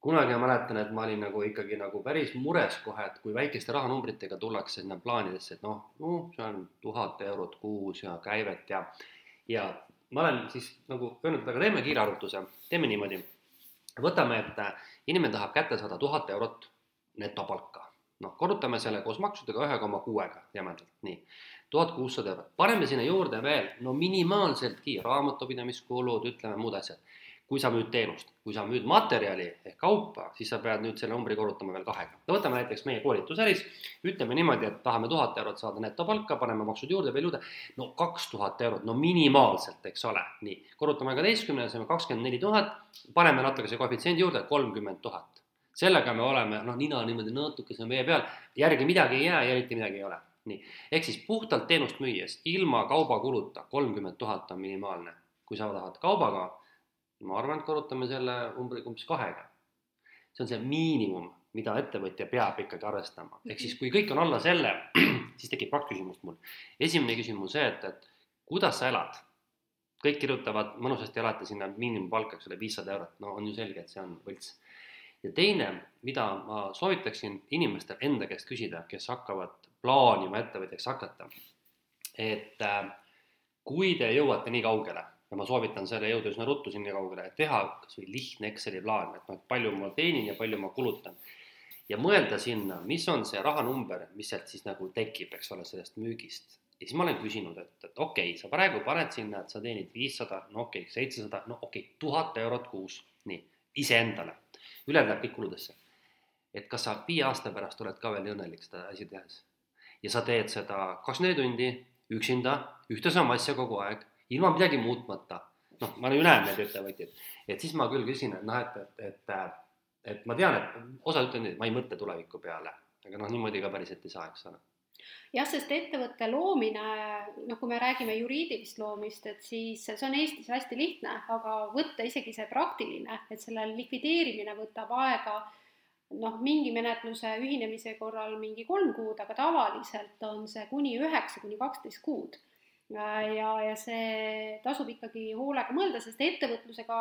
kunagi ma mäletan, et ma olin nagu ikkagi nagu päris mures kohe, et kui väikeste rahanumbritega tullakse sinna plaanidesse, et noh, noh, see on tuhat eurot kuus ja käivet ja ja ma olen siis nagu öelnud, et aga teeme kiire arvutuse, teeme niimoodi. võtame, et inimene tahab kätte saada tuhat eurot netopalka. noh, korrutame selle koos maksudega ühe koma kuuega jämedalt, nii. Tuhat kuussada eurot, paneme sinna juurde veel no minimaalseltki raamatupidamiskulud, ütleme muud asjad. kui sa müüd teenust, kui sa müüd materjali ehk kaupa, siis sa pead nüüd selle numbri korrutama veel kahega. no võtame näiteks meie koolitusäris, ütleme niimoodi, et tahame tuhat eurot saada netopalka, paneme maksud juurde veel juurde, no kaks tuhat eurot, no minimaalselt, eks ole, nii. korrutame kaheteistkümnele, saame kakskümmend neli tuhat, paneme natukese koefitsiendi juurde, kolmkümmend tuhat sellega me oleme noh, nina niimoodi natukese vee peal, järgi midagi ei jää ja eriti midagi ei ole. Nii, ehk siis puhtalt teenust müües ilma kaubakuluta kolmkümmend tuhat on minimaalne. kui sa tahad kaubaga, ma arvan, et korrutame selle umbriga umbes kahega. see on see miinimum, mida ettevõtja peab ikkagi arvestama, ehk siis kui kõik on alla selle, siis tekib kaks küsimust mul. esimene küsimus see, et, et kuidas sa elad kõik kirjutavad mõnusasti elate sinna miinimumpalka, eks ole, viissada eurot, no on ju selge, et see on võlts ja teine, mida ma soovitaksin inimestel enda käest küsida, kes hakkavad plaanima ettevõtjaks hakata, et äh, kui te jõuate nii kaugele ja ma soovitan selle jõuda üsna ruttu sinna kaugele, et teha kas või lihtne Exceli plaan, et noh, palju ma teenin ja palju ma kulutan. ja mõelda sinna, mis on see rahanumber, mis sealt siis nagu tekib, eks ole, sellest müügist. ja siis ma olen küsinud, et, et okei okay,, sa praegu paned sinna, et sa teenid viissada, no okei okay,, seitsesada, no okei okay,, tuhat eurot kuus, nii, iseendale ülejäänud läheb kõik kuludesse. et kas sa viie aasta pärast oled ka veel õnnelik seda asja tehes. Ja sa teed seda kakskümmend neli tundi üksinda, ühte sama asja kogu aeg, ilma midagi muutmata. noh, ma ju näen neid ettevõtjaid, et siis ma küll küsin, et noh, et, et, et, et ma tean, et osad ütlevad, et ma ei mõtle tuleviku peale, aga noh, niimoodi ka päriselt ei saa, eks ole. Jah, sest ettevõtte loomine, noh, kui me räägime juriidilist loomist, et siis see on Eestis hästi lihtne, aga võtta isegi see praktiline, et selle likvideerimine võtab aega noh, mingi menetluse ühinemise korral mingi kolm kuud, aga tavaliselt on see kuni üheksa kuni kaksteist kuud. ja, ja see tasub ikkagi hoolega mõelda, sest ettevõtlusega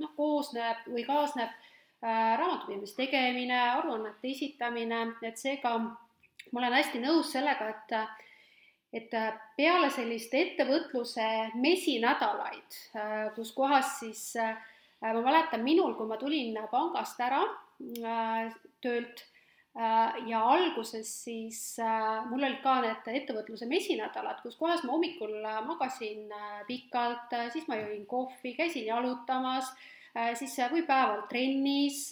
noh, koosneb või kaasneb äh, raamatupidamise tegemine, aruannete esitamine, et seega ma olen hästi nõus sellega, et et peale sellist ettevõtluse mesinädalaid, kus kohas siis ma mäletan minul, kui ma tulin pangast ära töölt. Ja alguses siis mul olid ka need ettevõtluse mesinädalad, kus kohas ma hommikul magasin pikalt, siis ma jõin kohvi, käisin jalutamas, siis või päeval trennis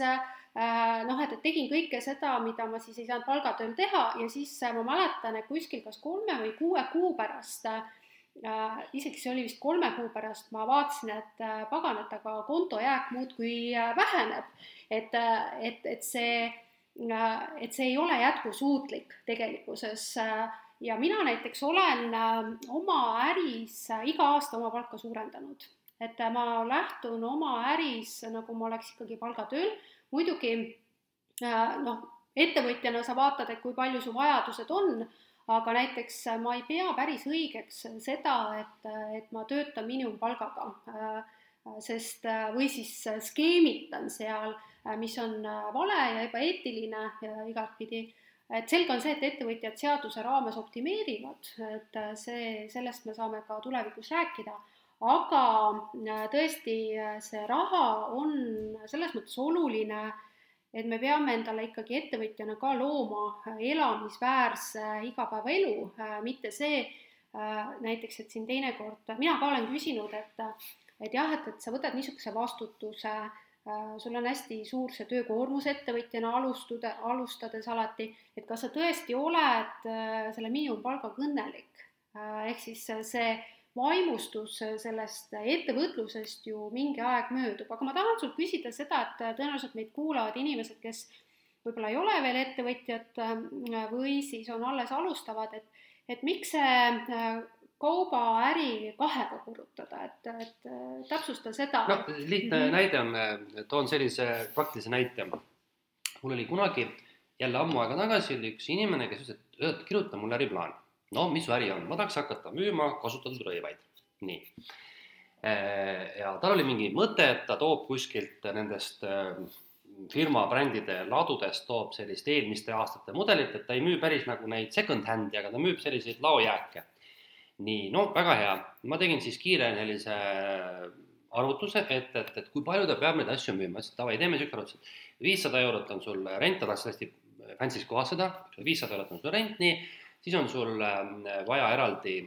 Äh, noh, et, et tegin kõike seda, mida ma siis ei saanud palgatööl teha ja siis äh, ma mäletan, et kuskil kas kolme või kuue kuu pärast äh,, isegi see oli vist kolme kuu pärast, ma vaatasin, et äh, pagan, et aga kontojääk muudkui äh, väheneb. et, et, et see, et see ei ole jätkusuutlik tegelikkuses ja mina näiteks olen oma äris iga aasta oma palka suurendanud, et ma lähtun oma äris, nagu ma oleks ikkagi palgatööl muidugi äh, noh, ettevõtjana sa vaatad, et kui palju su vajadused on, aga näiteks ma ei pea päris õigeks seda, et, et ma töötan miinimumpalgaga, sest või siis skeemitan seal, mis on vale ja ebaeetiline igatpidi. Et selge on see, et ettevõtjad seaduse raames optimeerivad, et see, sellest me saame ka tulevikus rääkida, aga tõesti, see raha on selles mõttes oluline, et me peame endale ikkagi ettevõtjana ka looma elamisväärse igapäevaelu, mitte see näiteks, et siin teinekord, mina ka olen küsinud, et et jah, et, et sa võtad niisuguse vastutuse, sul on hästi suur see töökoormus ettevõtjana alustuda, alustades alati, et kas sa tõesti oled selle miinimumpalgaga õnnelik. ehk siis see vaimustus sellest ettevõtlusest ju mingi aeg möödub, aga ma tahan sult küsida seda, et tõenäoliselt meid kuulavad inimesed, kes võib-olla ei ole veel ettevõtjad äh, või siis on alles alustavad, et, et miks see äh, kaubaäri kahega kuulutada, et, et äh, täpsusta seda. no lihtne mm -hmm. näide on, toon sellise praktilise näite. mul oli kunagi jälle ammu aega tagasi oli üks inimene, kes ütles, et kirjuta mulle äriplaan no mis äri on, ma tahaks hakata müüma kasutatud rõivaid, nii. Äh, ja tal oli mingi mõte, et ta toob kuskilt nendest äh, firma brändide ladudest toob sellist eelmiste aastate mudelit, et ta ei müü päris nagu neid second-hand'i, aga ta müüb selliseid laojääke. nii, no väga hea, ma tegin siis kiire sellise arvutuse, et, et, et kui palju ta peab neid asju müüma, siis davai, teeme siuke arvutus, et viissada eurot on sul rent, ta tahaks hästi fancy's kohas seda, viissada eurot on sul rent, nii siis on sul ähm, vaja eraldi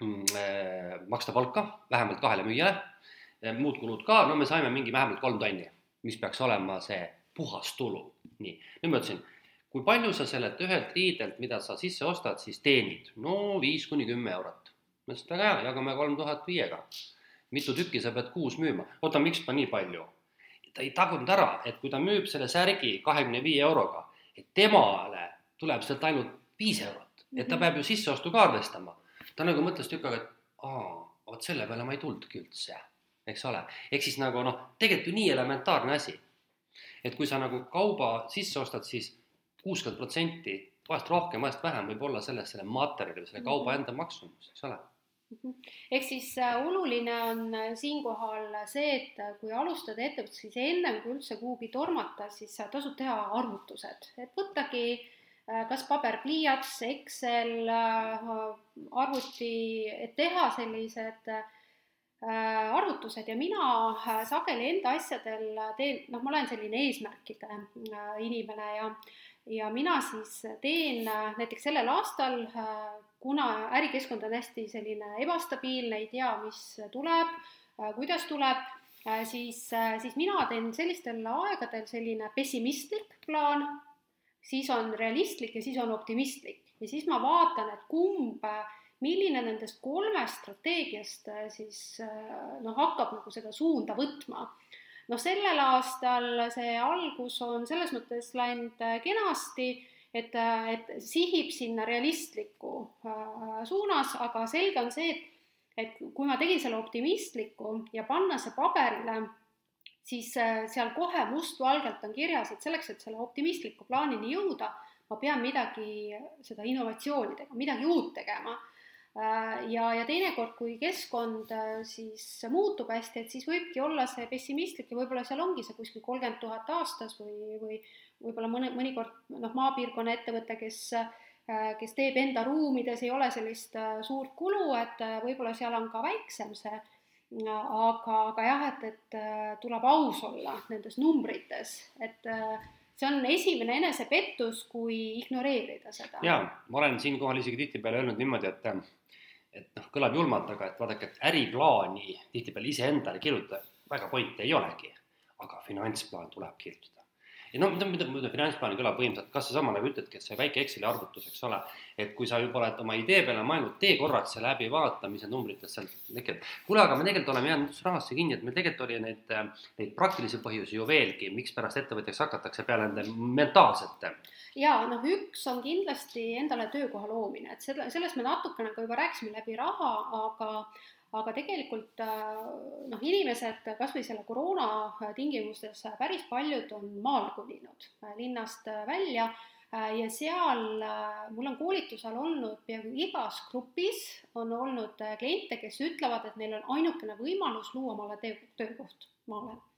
mm, äh, maksta palka vähemalt kahele müüjale, muud kulud ka, no me saime mingi vähemalt kolm tonni, mis peaks olema see puhas tulu. nii, nüüd ma ütlesin, kui palju sa sellelt ühelt riidelt, mida sa sisse ostad, siis teenid? no viis kuni kümme eurot. ma ütlesin, et väga hea, jagame kolm tuhat viiega. mitu tükki sa pead kuus müüma? oota, miks pa nii palju? ta ei tagunud ära, et kui ta müüb selle särgi kahekümne viie euroga, et temale tuleb sealt ainult viis eurot, et ta mhm. peab ju sisseostu ka arvestama. ta nagu mõtles tükk aega, et aa, vot selle peale ma ei tulnudki üldse, eks ole. ehk siis nagu noh, tegelikult ju nii elementaarne asi. et kui sa nagu kauba sisse ostad siis, kuuskümmend protsenti, vahest rohkem, vahest vähem võib olla selles selle materjali või selle kauba mhm. enda maksumus, eks ole mhm. ehk siis äh, oluline on äh, siinkohal see, et äh, kui alustada ettevõtlust, siis ennem kui üldse kuhugi tormata, siis tasub teha arvutused, et võttagi Äh, kas paberpliiats, Excel, äh, arvuti, et teha sellised äh, arvutused. Ja mina sageli enda asjadel teen, noh, ma olen selline eesmärkide inimene ja ja mina siis teen näiteks sellel aastal, kuna ärikeskkond on hästi selline ebastabiilne, ei tea, mis tuleb, kuidas tuleb, siis, siis mina teen sellistel aegadel selline pessimistlik plaan siis on realistlik ja siis on optimistlik ja siis ma vaatan, et kumb, milline nendest kolmest strateegiast äh, siis äh, noh, hakkab nagu seda suunda võtma. noh, sellel aastal see algus on selles mõttes läinud äh, kenasti, et, et sihib sinna realistliku suunas, aga selge on see, et et kui ma tegin selle optimistliku ja panna see paberile siis äh, seal kohe mustvalgelt on kirjas, et selleks, et selle optimistliku plaanini jõuda, ma pean midagi, seda innovatsiooni tegema, midagi uut tegema. Äh, ja, ja teinekord, kui keskkond äh, siis muutub hästi, et siis võibki olla see pessimistlik ja võib-olla seal ongi see kuskil kolmkümmend tuhat aastas või, või võib-olla mõne, mõnikord noh, maapiirkonna ettevõte, kes kes teeb enda ruumides, ei ole sellist suurt kulu, et võib-olla seal on ka väiksem see aga, aga jah, et, et äh, tuleb aus olla nendes numbrites, et äh, see on esimene enesepettus, kui ignoreerida seda. jaa, ma olen siinkohal isegi tihtipeale öelnud niimoodi, et et noh, kõlab julmalt, aga et vaadake, et äriplaani tihtipeale iseendale kirjutada väga pointi ei olegi, aga finantsplaan tuleb kirjutada ja no mida, mida, mida finantsplaani kõlab põhimõtteliselt kas seesama nagu ütledki, et see väike Exceli arvutus, eks ole, et kui sa juba oled oma idee peale mõelnud, tee korraks see läbi, vaata, mis need numbrid sealt tekivad. kuule, aga me tegelikult oleme jäänud rahasse kinni, et meil tegelikult oli neid, neid praktilisi põhjusi ju veelgi, mikspärast ettevõtjaks hakatakse peale nende mentaalsete. Ja noh, üks on kindlasti endale töökoha loomine, et selle, sellest me natukene ka juba rääkisime läbi raha, aga aga tegelikult äh, noh, inimesed kas või selle koroona tingimustes päris paljud on maale kolinud äh, linnast äh, välja, ja seal mul on koolitusel olnud peaaegu igas grupis on olnud kliente, kes ütlevad, et neil on ainukene võimalus luua omale töö, töökoht maale. Äh,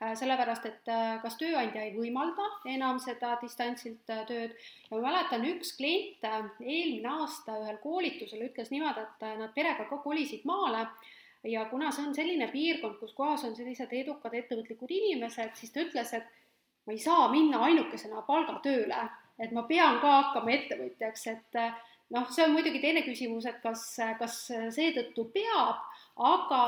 sellepärast et äh, kas tööandja ei võimalda enam seda distantsilt äh, tööd. Ja ma mäletan, üks klient eelmine aasta ühel koolitusel ütles niimoodi, et nad perega ka kolisid maale. Ja kuna see on selline piirkond, kus kohas on sellised edukad ettevõtlikud inimesed, siis ta ütles, et ma ei saa minna ainukesena palgatööle, et ma pean ka hakkama ettevõtjaks, et noh, see on muidugi teine küsimus, et kas, kas seetõttu peab, aga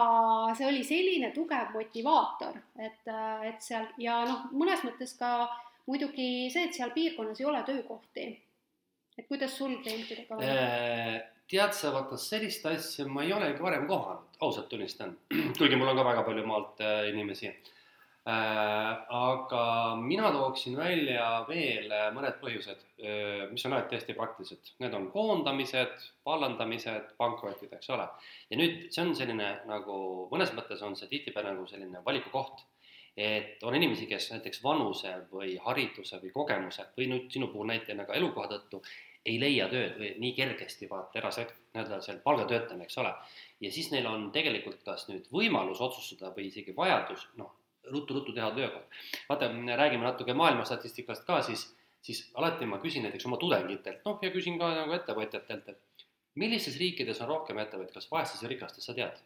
see oli selline tugev motivaator, et, et seal ja noh, mõnes mõttes ka muidugi see, et seal piirkonnas ei ole töökohti. et kuidas sul klientidega on? Äh, tead sa, vaata sellist asja ma ei olegi varem kohanud, ausalt tunnistan, kuigi mul on ka väga palju maalt äh, inimesi Äh, aga mina tooksin välja veel äh, mõned põhjused, äh, mis on alati hästi praktilised. Need on koondamised, vallandamised, pankrotid, eks ole. ja nüüd see on selline nagu, mõnes mõttes on see tihtipeale nagu selline valikukoht. et on inimesi, kes näiteks vanuse või hariduse või kogemuse või nüüd sinu puhul näitena ka elukoha tõttu ei leia tööd või nii kergesti vaata erasekt-, nii-öelda seal palgatöötajana, eks ole. ja siis neil on tegelikult kas nüüd võimalus otsustada või isegi vajadus, noh, ruttu-ruttu teha töökoht. vaata, räägime natuke maailma statistikast ka, siis, siis alati ma küsin näiteks oma tudengitelt, noh, ja küsin ka nagu ettevõtjatelt, et millistes riikides on rohkem ettevõtjaid, kas vaestes või rikastes, sa tead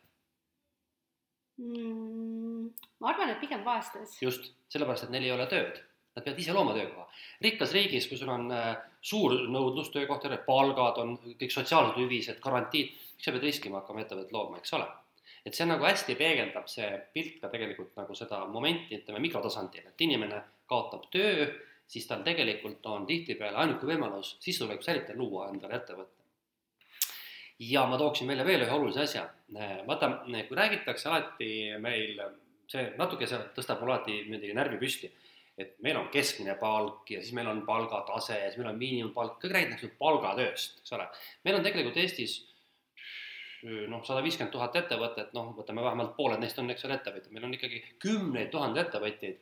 mm,? ma arvan, et pigem vaestes. just, sellepärast, et neil ei ole tööd. Nad peavad ise looma töökoha. rikkas riigis, kui sul on äh, suur nõudlus töökohtadele, palgad on, kõik sotsiaalsed hüvised, garantiid, miks sa pead riskima hakkama ettevõtet looma, eks ole et see nagu hästi peegeldab see pilt ka tegelikult nagu seda momenti, ütleme mikrotasandil, et inimene kaotab töö, siis tal tegelikult on tihtipeale ainuke võimalus sissetuleku säilitada, luua endale ettevõte. ja ma tooksin välja veel ühe olulise asja. vaata, kui räägitakse alati meil, see natuke see tõstab mul alati muidugi närvi püsti, et meil on keskmine palk ja siis meil on palgatase ja siis meil on miinimumpalk, kõik räägitakse palgatööst, eks ole. meil on tegelikult Eestis noh, sada viiskümmend tuhat ettevõtet, noh, võtame vähemalt pooled neist on, eks ole, ettevõtjad, meil on ikkagi kümneid tuhandeid ettevõtjaid.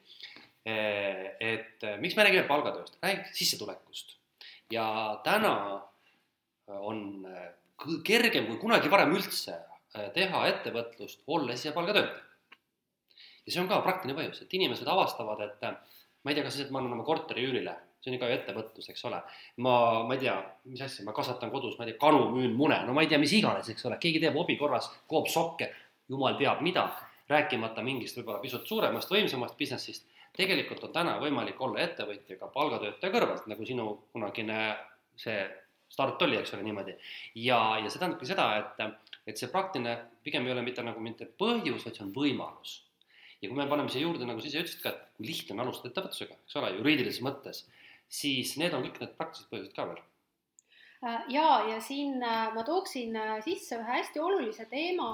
Eh, et eh, miks me räägime palgatööst, räägime sissetulekust ja täna on eh, kergem kui kunagi varem üldse teha ettevõtlust, olles ise palgatöötaja. ja see on ka praktiline põhjus, et inimesed avastavad, et ma ei tea, kas ma annan oma korteri üürile see on ju ka ettevõtlus, eks ole. ma, ma ei tea, mis asja, ma kasvatan kodus, ma ei tea, kanu, müün mune, no ma ei tea, mis iganes, eks ole, keegi teeb hobi korras, koob sokke, jumal teab mida, rääkimata mingist võib-olla pisut suuremast, võimsamast business'ist. tegelikult on täna võimalik olla ettevõtja ka palgatöötaja kõrvalt, nagu sinu kunagine see start oli, eks ole, niimoodi. ja, ja see tähendabki seda, et, et see praktiline pigem ei ole mitte nagu mitte põhjus, vaid see on võimalus ja kui me paneme siia juurde, nagu sa ise ütlesid ka, et kui lihtne on alustada ettevõtlusega, eks ole, juriidilises mõttes, siis need on kõik need praktilised põhjused ka veel. Äh, ja, ja siin äh, ma tooksin äh, sisse ühe hästi olulise teema.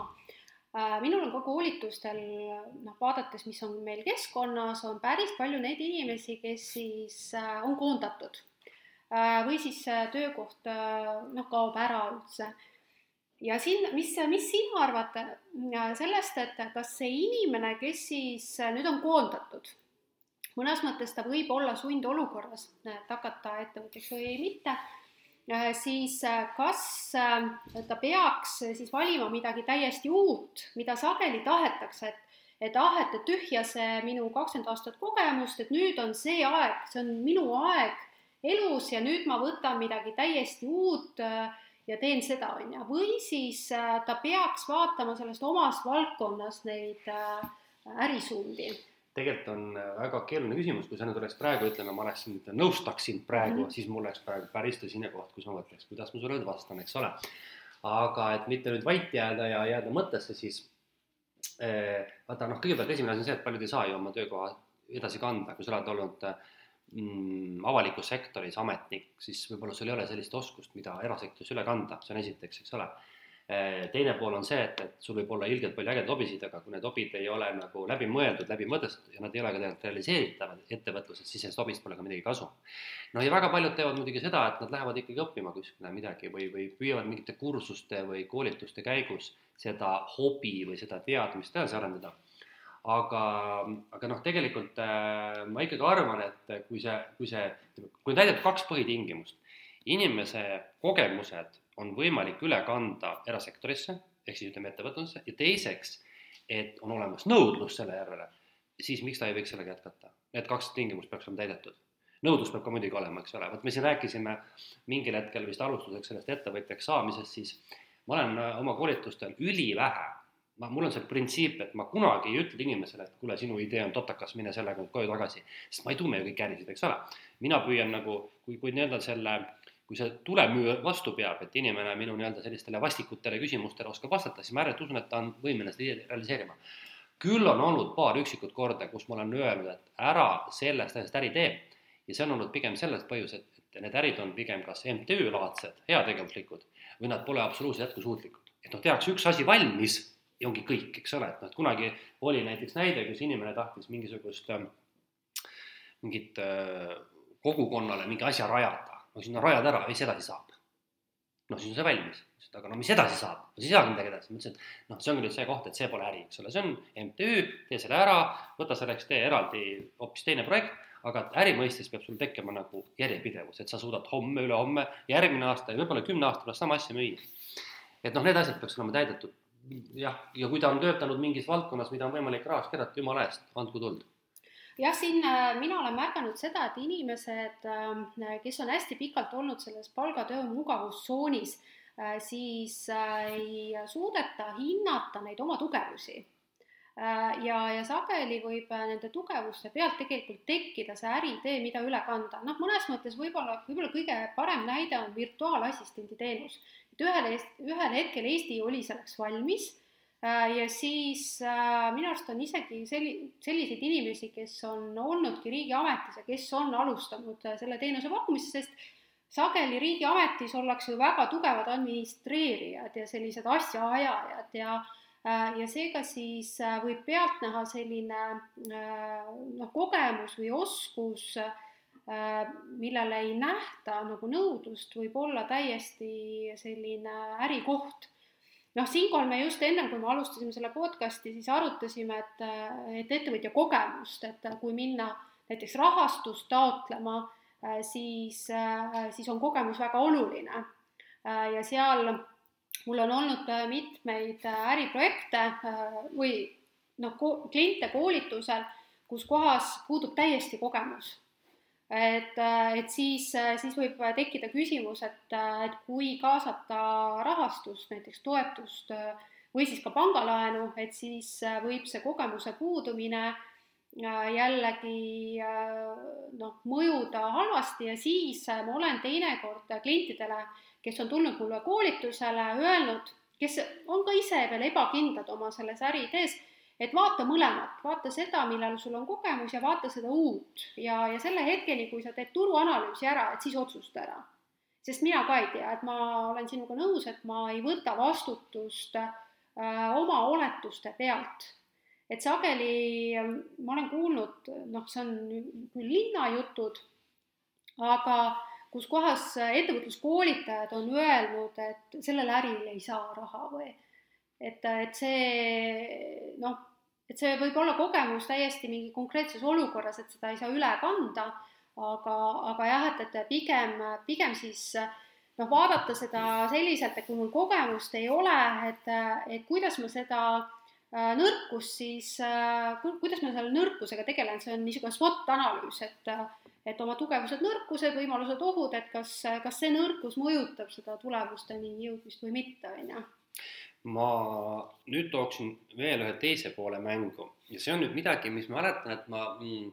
minul on ka koolitustel, noh, vaadates, mis on meil keskkonnas, on päris palju neid inimesi, kes siis on koondatud või siis töökoht noh, kaob ära üldse. ja siin, mis, mis sina arvad sellest, et kas see inimene, kes siis nüüd on koondatud mõnes mõttes ta võib olla sundolukorras, et hakata ettevõtjaks või mitte, äh, siis äh, kas äh, ta peaks siis valima midagi täiesti uut, mida sageli tahetakse, et et ah, et tühja see minu kakskümmend aastat kogemust, et nüüd on see aeg, see on minu aeg elus ja nüüd ma võtan midagi täiesti uut ja teen seda, on ju, või siis ta peaks vaatama sellest omas valdkonnas neid ärisuundi tegelikult on äh, väga keeruline küsimus, kui sa nüüd oleks praegu, ütleme, ma oleksin, nõustaksin praegu mm, -hmm. siis mul oleks praegu päris tõsine koht, kus ma mõtleks, kuidas ma sulle nüüd vastan, eks ole. aga et mitte nüüd vait jääda ja jääda mõttesse, siis eh, vaata noh, kõigepealt esimene asi on see, et paljud ei saa ju oma töökoha edasi kanda, kui sa oled olnud mm, avalikus sektoris ametnik, siis võib-olla sul ei ole sellist oskust, mida erasektoris üle kanda, see on esiteks, eks ole teine pool on see, et, et sul võib olla ilgelt palju ägedaid hobisid, aga kui need hobid ei ole nagu läbi mõeldud, läbi mõtestatud ja nad ei ole ka tegelikult realiseeritavad ettevõtluses, siis sellest hobist pole ka midagi kasu. no ja väga paljud teevad muidugi seda, et nad lähevad ikkagi õppima kuskile midagi või, või püüavad mingite kursuste või koolituste käigus seda hobi või seda teadmist edasi arendada. aga, aga noh, tegelikult äh, ma ikkagi arvan, et kui see, kui see, kui on täidetud kaks põhitingimust, inimese kogemused on võimalik üle kanda erasektorisse, ehk siis ütleme ettevõtlusesse ja teiseks, et on olemas nõudlus selle järele, siis miks ta ei võiks sellega jätkata? Need kaks tingimust peaks olema täidetud nõudlus peab ka muidugi olema, eks ole, vot me siin rääkisime mingil hetkel vist alustuseks sellest ettevõtjaks saamisest, siis ma olen äh, oma koolitustel ülivähe, ma, mul on see printsiip, et ma kunagi ei ütle inimesele, et kuule, sinu idee on totakas, mine sellega nüüd koju tagasi, sest ma ei tunne ju kõiki ärisid, eks ole. mina püüan nagu, kui, kui nii-öelda selle kui see tulemüür vastu peab, et inimene minu nii-öelda sellistele vastikutele küsimustele oskab vastata, siis ma ääretult usun, et ta on võimeline seda realiseerima. küll on olnud paar üksikut korda, kus ma olen öelnud, et ära sellest asjast äri tee ja see on olnud pigem sellest põhjus, et, et need ärid on pigem kas MTÜ-laadsed, heategevuslikud või nad pole absoluutselt jätkusuutlikud. et noh, tehakse üks asi valmis ja ongi kõik, eks ole, et noh, et kunagi oli näiteks näide, kus inimene tahtis mingisugust äh, mingit äh, kogukonnale mingi asja rajada, no siis no rajad ära, mis edasi saab? noh, siis on see valmis, aga no mis edasi saab, no siis ei saagi midagi edasi, ma ütlesin, et noh, see ongi nüüd see koht, et see pole äri, eks ole, see on MTÜ, tee selle ära, võta selleks, tee eraldi hoopis teine projekt aga äri mõistes peab sul tekkima nagu järjepidevus, et sa suudad homme, ülehomme, järgmine aasta ja võib-olla kümne aasta pärast sama asja müüa. et noh, need asjad peaks olema täidetud. jah, ja kui ta on töötanud mingis valdkonnas, mida on võimalik rahaks keerata, jumala eest, andku tuld jah, siin äh, mina olen märganud seda, et inimesed, äh, kes on hästi pikalt olnud selles palgatöö mugavustsoonis, äh, siis ei suudeta hinnata neid oma tugevusi ja, ja sageli võib nende tugevuste pealt tegelikult tekkida see äriidee, mida üle kanda. noh, mõnes mõttes võib-olla, võib-olla kõige parem näide on virtuaalassistendi teenus. et ühel, ühel hetkel Eesti oli selleks valmis ja siis minu arust on isegi selli-, selliseid inimesi, kes on olnudki riigiametis ja kes on alustanud selle teenuse pakkumist, sest sageli riigiametis ollakse ju väga tugevad administreerijad ja sellised asjaajajad ja Äh, ja seega siis äh, võib pealtnäha selline äh, noh, kogemus või oskus, millele ei nähta nagu nõudlust, võib olla täiesti selline ärikoht. Noh, siinkohal me just ennem, kui me alustasime selle podcast'i, siis arutasime, et, et ettevõtja kogemust, et kui minna näiteks rahastust taotlema, siis, siis on kogemus väga oluline. ja seal mul on olnud mitmeid äriprojekte või noh, kliente koolitusel, kus kohas puudub täiesti kogemus. Et, et siis, siis võib tekkida küsimus, et, et kui kaasata rahastust, näiteks toetust või siis ka pangalaenu, et siis võib see kogemuse puudumine jällegi noh, mõjuda halvasti. Ja siis ma olen teinekord klientidele kes on tulnud mulle koolitusele, öelnud, kes on ka ise veel ebakindlad oma selles äriidees, et vaata mõlemat, vaata seda, millal sul on kogemus ja vaata seda uut ja, ja selle hetkeni, kui sa teed turuanalüüsi ära, et siis otsusta ära. sest mina ka ei tea, et ma olen sinuga nõus, et ma ei võta vastutust äh, oma oletuste pealt. et sageli ma olen kuulnud, noh, see on küll linnajutud, aga kus kohas ettevõtluskoolitajad on öelnud, et sellel äril ei saa raha või et, et see noh, et see võib olla kogemus täiesti mingi konkreetses olukorras, et seda ei saa üle kanda, aga, aga jah, et, et pigem, pigem siis noh, vaadata seda selliselt, et kui mul kogemust ei ole, et, et kuidas ma seda äh, nõrkust siis, äh, kuidas ma selle nõrkusega tegelen, see on niisugune SWOT analüüs, et et oma tugevused, nõrkused, võimalused, ohud, et kas, kas see nõrkus mõjutab seda tulemusteni jõudmist või mitte, on ju. Ma nüüd tooksin veel ühe teise poole mängu. Ja see on nüüd midagi, mis ma mäletan, et ma mm,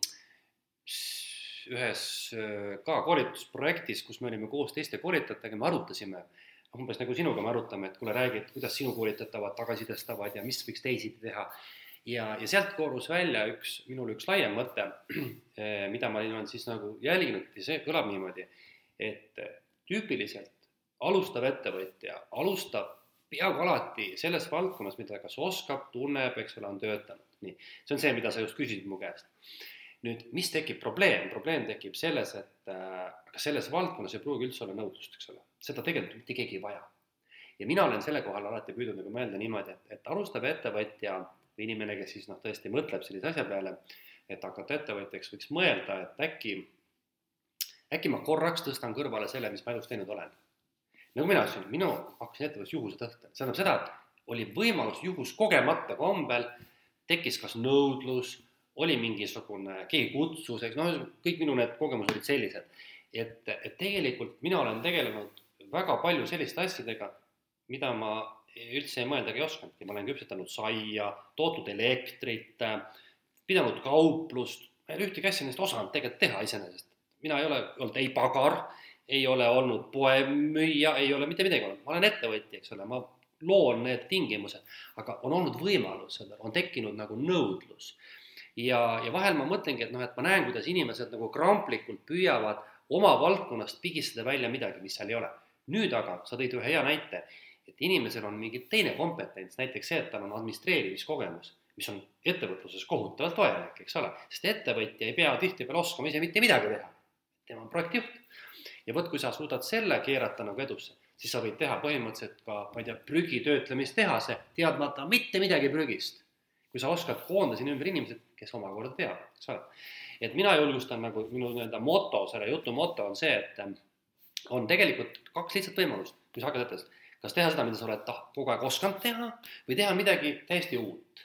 ühes äh, ka koolitusprojektis, kus me olime koos teiste koolitajatega, me arutasime, umbes nagu sinuga me arutame, et kuule, räägi, et kuidas sinu koolitatavad tagasisidestavad ja mis võiks teisiti teha. Ja, ja sealt koorus välja üks, minul üks laiem mõte, eh, mida ma olen siis nagu jälginud ja see kõlab niimoodi, et tüüpiliselt alustav ettevõtja alustab peaaegu alati selles valdkonnas, mida kas oskab, tunneb, eks ole, on töötanud. nii, see on see, mida sa just küsisid mu käest. nüüd, mis tekib probleem, probleem tekib selles, et äh, selles valdkonnas ei pruugi üldse olla nõudlust, eks ole, seda tegelikult mitte keegi ei vaja. ja mina olen selle kohal alati püüdnud nagu mõelda niimoodi, et, et alustav ettevõtja või inimene, kes siis noh, tõesti mõtleb sellise asja peale, et hakata ettevõtjaks, võiks mõelda, et äkki, äkki ma korraks tõstan kõrvale selle, mis ma elus teinud olen. Nagu mina ütlesin, minu, hakkasin ettevõttes juhuse tõttel, see tähendab seda, et oli võimalus juhus kogemata kombel, tekkis kas nõudlus, oli mingisugune, keegi kutsus, eks noh, kõik minu need kogemused olid sellised. et, et tegelikult mina olen tegelenud väga palju selliste asjadega, mida ma üldse ei mõeldagi ei osanudki, ma olen küpsetanud saia, tootnud elektrit, pidanud kauplust, ma ei ole ühtegi asja neist osanud tegelikult teha iseenesest. mina ei ole olnud ei pagar, ei ole olnud poemüüja, ei ole mitte midagi olnud, ma olen ettevõtja, eks ole, ma loon need tingimused, aga on olnud võimalus, on tekkinud nagu nõudlus. ja, ja vahel ma mõtlengi, et noh, et ma näen, kuidas inimesed nagu kramplikult püüavad oma valdkonnast pigistada välja midagi, mis seal ei ole. nüüd aga, sa tõid ühe hea näite et inimesel on mingi teine kompetents, näiteks see, et tal on administreerimiskogemus, mis on ettevõtluses kohutavalt vajalik, eks ole, sest ettevõtja ei pea tihtipeale oskama ise mitte midagi teha. tema on projektijuht. Ja vot, kui sa suudad selle keerata nagu edusse, siis sa võid teha põhimõtteliselt ka, ma ei tea, prügitöötlemistehase, teadmata mitte midagi prügist. kui sa oskad koondada sinna ümber inimesed, kes omakorda teavad, eks ole. et mina julgustan nagu minu nii-öelda moto, selle jutu moto on see, et on tegelikult kaks lihtsat võimalust, kui sa hakkad ettevõttes kas teha seda, mida sa oled tah-, kogu aeg osanud teha või teha midagi täiesti uut.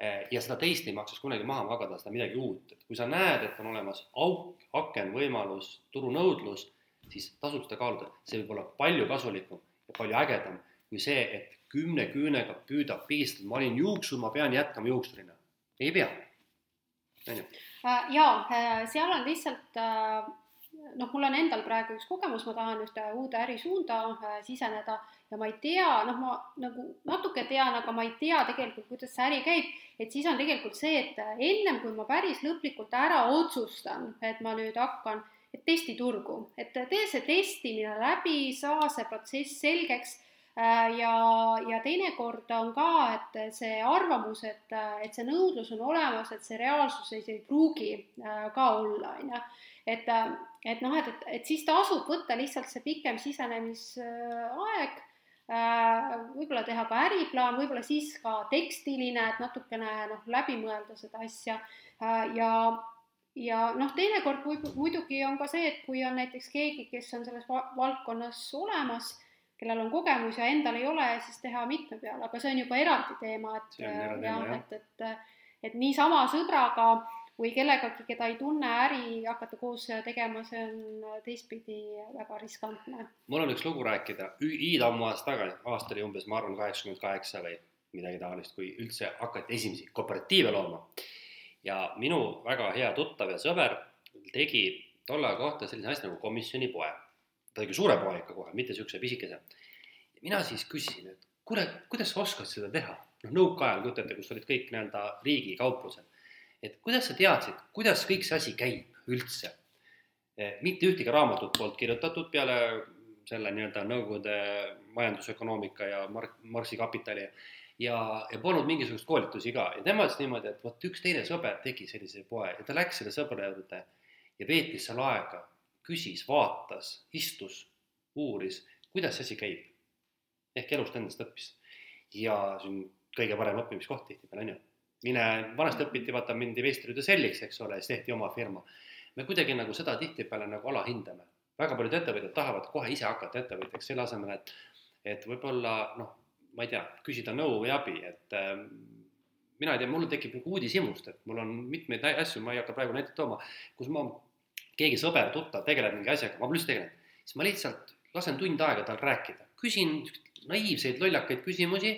Eh, ja seda teist ei maksaks kunagi maha magada, seda midagi uut, et kui sa näed, et on olemas auk, aken, võimalus, turunõudlus, siis tasub seda kaaluda, see võib olla palju kasulikum ja palju ägedam kui see, et kümne küünega püüda pigistada, ma olin juuksur, ma pean jätkama juuksurina. ei pea, on ju. Äh, jaa, äh, seal on lihtsalt äh, noh, mul on endal praegu üks kogemus, ma tahan ühte uude ärisuunda siseneda ja ma ei tea, noh, ma nagu natuke tean, aga ma ei tea tegelikult, kuidas see äri käib, et siis on tegelikult see, et ennem kui ma päris lõplikult ära otsustan, et ma nüüd hakkan, et testi turgu, et tee see testimine läbi, saa see protsess selgeks äh, ja, ja teinekord on ka, et see arvamus, et, et see nõudlus on olemas, et see reaalsuses ei pruugi äh, ka olla, on ju. Et, et noh, et, et, et siis tasub võtta lihtsalt see pikem sisenemisaeg, äh, võib-olla teha ka äriplaan, võib-olla siis ka tekstiline, et natukene noh, läbi mõelda seda asja. Äh, ja ja noh, teinekord muidugi on ka see, et kui on näiteks keegi, kes on selles valdkonnas olemas, kellel on kogemus ja endal ei ole, siis teha mitme peale, aga see on juba eraldi teema, et jah, et, et, et niisama sõbraga või kellegagi, keda ei tunne, äri hakata koos tegema, see on teistpidi väga riskantne. mul on üks lugu rääkida, iidammu aasta tagasi, aasta oli umbes, ma arvan, kaheksakümmend kaheksa või midagi taolist, kui üldse hakati esimesi kooperatiive looma. ja minu väga hea tuttav ja sõber tegi tolle kohta sellise asja nagu komisjonipoe. ta tegi suure poe ikka kohe, mitte niisuguse pisikese. mina siis küsisin, et kuule, kuidas sa oskad seda teha? noh, nõukaajal, kujutate, kus olid kõik nii-öelda riigikauplused et kuidas sa teadsid, kuidas kõik see asi käib üldse? Eh, mitte ühtegi raamatut polnud kirjutatud peale selle nii-öelda Nõukogude majandusökonoomika ja Mark, Marxi kapitali ja, ja polnud mingisuguseid koolitusi ka ja tema ütles niimoodi, et vot üks teine sõber tegi sellise poe ja ta läks selle sõbra juurde ja veetis seal aega, küsis, vaatas, istus, uuris, kuidas see asi käib. ehk elust endast õppis. ja see on kõige parem õppimiskoht tihtipeale, on ju mine, vanasti õpiti, vaata, mindi veistrite selliks, eks ole, siis tehti oma firma. me kuidagi nagu seda tihtipeale nagu alahindame. väga paljud ettevõtjad tahavad kohe ise hakata ettevõtjaks, selle asemel, et, et võib-olla noh, ma ei tea, küsida nõu või abi, et äh, mina ei tea, mul tekib nagu uudishimust, et mul on mitmeid asju, ma ei hakka praegu näiteid tooma, kus ma, keegi sõber, tuttav tegeleb mingi asjaga, ma pole üldse tegelenud, siis ma lihtsalt lasen tund aega tal rääkida, küsin naiivseid lollakaid küsimusi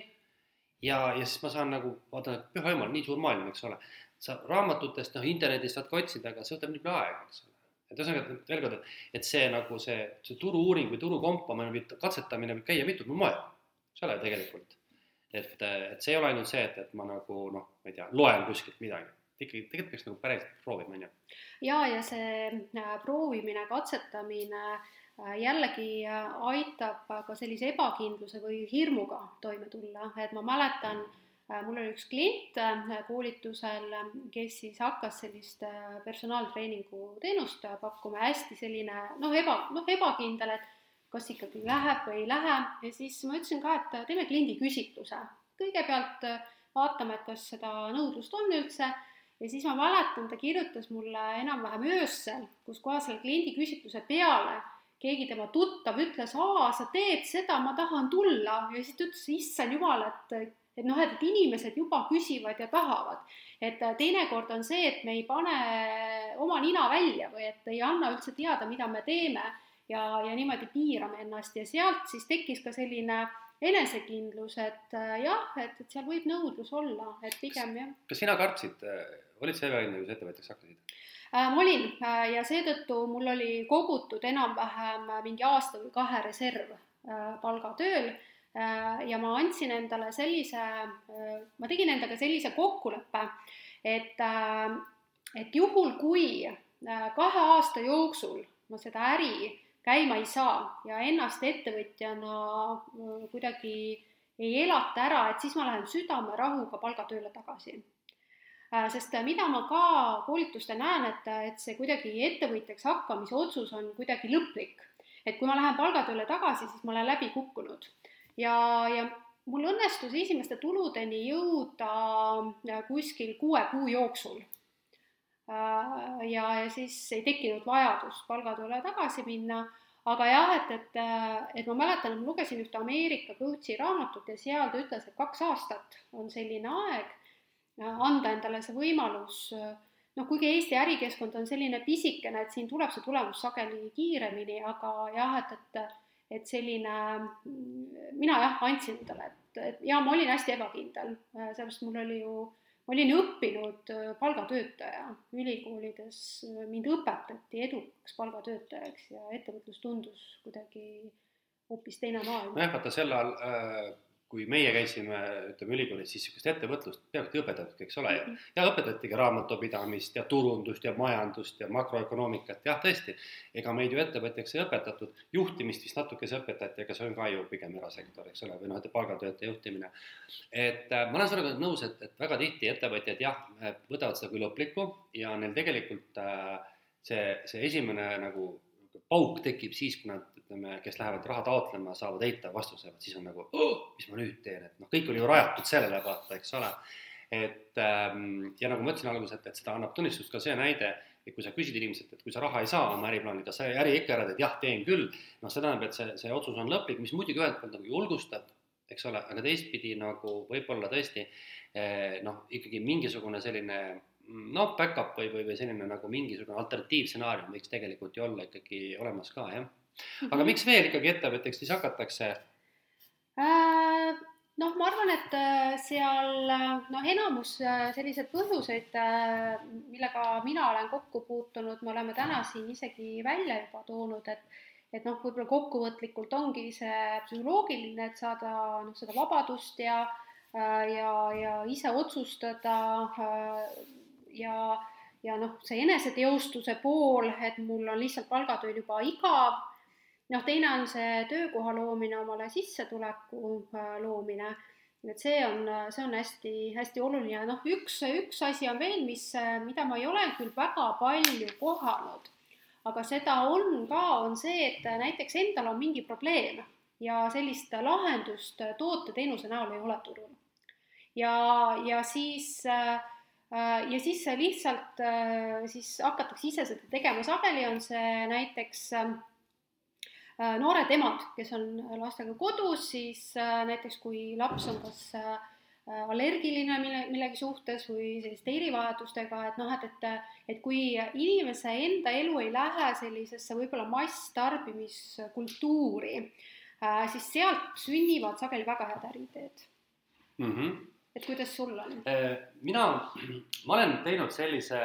ja, ja siis ma saan nagu, vaatan, et püha jumal, nii suur maailm, eks ole. sa raamatutest, noh, internetist saad ka otsida, aga see võtab nii palju aega, eks ole. et ühesõnaga, veel kord, et, et see nagu see, see turu-uuring või turukompamine või katsetamine võib käia mitut moel, eks ole, tegelikult. et, et see ei ole ainult see, et, et ma nagu noh, ma ei tea, loen kuskilt midagi ikkagi tegelikult peaks nagu päriselt proovima, on ju. ja, ja see äh, proovimine, katsetamine Äh, jällegi äh, aitab ka sellise ebakindluse või hirmuga toime tulla, et ma mäletan, äh, mul oli üks klient koolitusel, kes siis hakkas sellist personaaltreeningu teenust pakkuma, hästi selline noh, eba, noh ebakindel, et kas ikkagi läheb või ei lähe. Ja siis ma ütlesin ka, et teeme kliendi küsitluse. kõigepealt vaatama, et kas seda nõudlust on üldse. Ja siis ma mäletan, ta kirjutas mulle enam-vähem öösel, kus kohas selle kliendiküsitluse peale keegi tema tuttav ütles, aa, sa teed seda, ma tahan tulla ja siis ta ütles, issand jumal, et et noh, et inimesed juba küsivad ja tahavad. et teinekord on see, et me ei pane oma nina välja või et ei anna üldse teada, mida me teeme ja, ja niimoodi piirame ennast ja sealt siis tekkis ka selline enesekindlus, et jah, et, et seal võib nõudlus olla, et pigem jah. kas sina kartsid, olid sa ebaõnne, kui sa ettevõtjaks hakkasid? Äh, ma olin äh, ja seetõttu mul oli kogutud enam-vähem mingi aasta või kahe reserv äh, palgatööl. Ja ma andsin endale sellise, ma tegin endaga sellise kokkuleppe, et, et juhul, kui kahe aasta jooksul ma seda äri käima ei saa ja ennast ettevõtjana kuidagi ei elata ära, et siis ma lähen südamerahuga palgatööle tagasi sest äh, mida ma ka koolitustel näen, et, et see kuidagi ettevõtjaks hakkamise otsus on kuidagi lõplik. et kui ma lähen palgatööle tagasi, siis ma olen läbi kukkunud ja, ja mul õnnestus esimeste tuludeni jõuda äh, kuskil kuue kuu jooksul. ja, ja siis ei tekkinud vajadust palgatööle tagasi minna, aga jah, et, et, et ma mäletan, et ma lugesin ühte Ameerika coach'i raamatut ja seal ta ütles, et kaks aastat on selline aeg anda endale see võimalus, noh, kuigi Eesti ärikeskkond on selline pisikene, et siin tuleb see tulemus sageli kiiremini, aga jah, et, et et selline, mina jah, andsin endale, et, et ja ma olin hästi ebakindel, sellepärast mul oli ju, ma olin õppinud palgatöötaja ülikoolides, mind õpetati edukaks palgatöötajaks ja ettevõtlus tundus kuidagi hoopis teine maailm. nojah, vaata sel ajal äh kui meie käisime, ütleme ülikoolis, siis niisugust ettevõtlust peaaegu ei õpetatud, eks ole ju. Mhm. ja õpetatigi raamatupidamist ja turundust ja majandust ja makroökonoomikat, jah, tõesti. ega meid ju ettevõtjaks ei õpetatud, juhtimist vist natukese õpetati, aga see on ka ju pigem erasektor, eks ole, või noh, et palgatöötaja juhtimine. et äh, ma olen sinuga nõus, et, et väga tihti ettevõtjad jah, võtavad seda kui lõplikku ja neil tegelikult äh, see, see esimene nagu pauk tekib siis, kui nad ütleme, kes lähevad raha taotlema, saavad eitava vastuse, vot siis on nagu oh,, mis ma nüüd teen, et noh, kõik oli ju rajatud sellele, vaata, eks ole. et ähm, ja nagu ma ütlesin alguses, et, et seda annab tunnistust ka see näide, et kui sa küsid inimeselt, et kui sa raha ei saa oma äriplaanil, kas sa äri ikka ära teed, jah, teen küll, noh, see tähendab, et see, see otsus on lõplik, mis muidugi ühelt poolt nagu julgustab, eks ole, aga teistpidi nagu võib-olla tõesti eh, noh, ikkagi mingisugune selline noh, back-up või, või, või selline nagu mingisugune alternatiivstsenaarium võiks tegelikult ju olla ikkagi olemas ka, jah aga mhm. miks veel ikkagi ettevõtjaks siis hakatakse äh,? noh, ma arvan, et äh, seal noh, enamus äh, selliseid põhjuseid, äh, millega mina olen kokku puutunud, me oleme täna siin isegi välja juba toonud, et et noh, võib-olla kokkuvõtlikult ongi see psühholoogiline, et saada noh, seda vabadust ja ja, ja ise otsustada ja ja noh, see eneseteostuse pool, et mul on lihtsalt palgatööl juba igav noh, teine on see töökoha loomine, omale sissetuleku äh, loomine, et see on, see on hästi-hästi oluline. Noh, üks, üks asi on veel, mis, mida ma ei ole küll väga palju kohanud, aga seda on ka, on see, et näiteks endal on mingi probleem ja sellist lahendust toote-teenuse näol ei ole turul. ja, ja siis äh, ja siis lihtsalt siis hakatakse ise seda tegema, sageli on see näiteks Äh, noored emad, kes on lastega kodus, siis äh, näiteks kui laps on kas äh, allergiline mille, millegi suhtes või selliste erivajadustega, et noh, et, et, et kui inimese enda elu ei lähe sellisesse võib-olla masstarbimiskultuuri, siis sealt sünnivad sageli väga head äriideed mm. -hmm et kuidas sul on? Äh, mina, ma olen teinud sellise,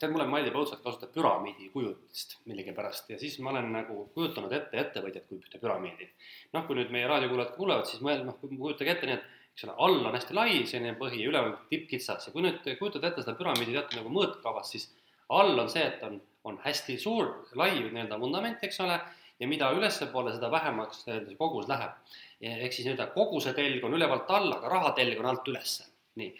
tead, mulle meeldib õudselt kasutada püramiidi kujutist millegipärast ja siis ma olen nagu kujutanud ette ettevõtjat kui ühte püramiidi. noh, kui nüüd meie raadiokuulajad kuulevad, siis mõel-, noh, kujutage ette nii, et eks ole, all on hästi lai selline põhi ja üleval tippkitsas ja kui nüüd kujutad ette seda püramiidi teate nagu mõõtkavas, siis all on see, et on, on hästi suur, lai nii-öelda vundament, eks ole, ja mida ülespoole, seda vähemaks kogus läheb. Ehk siis nii-öelda koguse telg on ülevalt alla, aga rahatelg on alt ülesse. nii,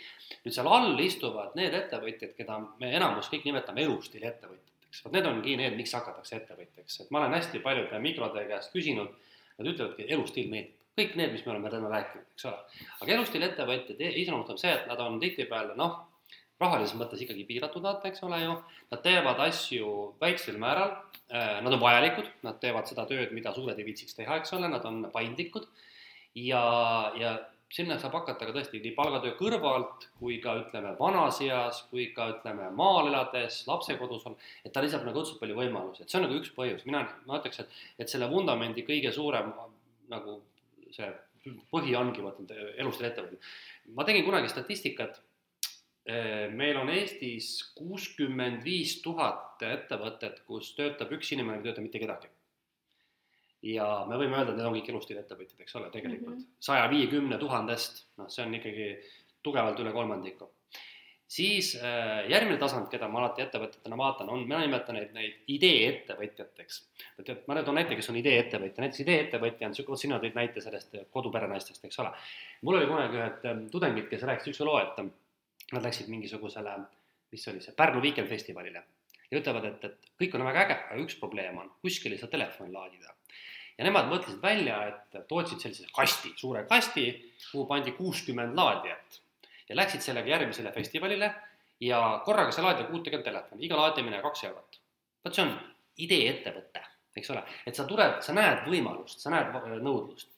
nüüd seal all istuvad need ettevõtjad, keda me enamus kõik nimetame elustiili ettevõtjateks, vot need ongi need, miks hakatakse ettevõtjaks, et ma olen hästi paljude mikrode käest küsinud, nad ütlevadki, elustiil meeldib, kõik need, mis me oleme täna rääkinud, eks ole. aga elustiiliettevõtjad iseloomustab see, et nad on tihtipeale noh, rahalises mõttes ikkagi piiratud nad, eks ole ju, nad teevad asju väiksel määral, äh, nad on vajalikud, nad teevad seda tööd, mida suured ei viitsiks teha, eks ole, nad on paindlikud. Ja, ja sinna saab hakata ka tõesti nii palgatöö kõrvalt kui ka ütleme vanas eas, kui ka ütleme maal elades, lapsekodus on, et ta lisab nagu õudselt palju võimalusi, et see on nagu üks põhjus, mina, ma ütleks, et, et selle vundamendi kõige suurem nagu see põhi ongi vaata elustil ettevõtmine. ma tegin kunagi statistikat meil on Eestis kuuskümmend viis tuhat ettevõtet, kus töötab üks inimene, ei tööta mitte kedagi. ja me võime öelda, et need on kõik elustiilettevõtjad, eks ole, tegelikult mhm. saja viiekümne tuhandest, noh, see on ikkagi tugevalt üle kolmandiku. siis äh, järgmine tasand, keda ma alati ettevõtetena vaatan, on, mina nimetan neid, neid idee-ettevõtjateks. et, et ma toon näite, kes on idee-ettevõtja, näiteks idee-ettevõtja on vot sina tõid näite sellest koduperenaistest, eks ole. mul oli kunagi ühed ähm, tudengid, kes rääkisid üks loo, et nad läksid mingisugusele, mis oli see, Pärnu Weekend festivalile ja ütlevad, et, et kõik on väga äge, aga üks probleem on, kuskil ei saa telefoni laadida. ja nemad mõtlesid välja, et tootsid sellise kasti, suure kasti, kuhu pandi kuuskümmend laadijat ja läksid sellega järgmisele festivalile ja korraga sai laadida kuutekümmet telefoni, iga laadimine kaks eurot. vot see on ideeettevõte, eks ole, et sa tuled, sa näed võimalust, sa näed nõudlust.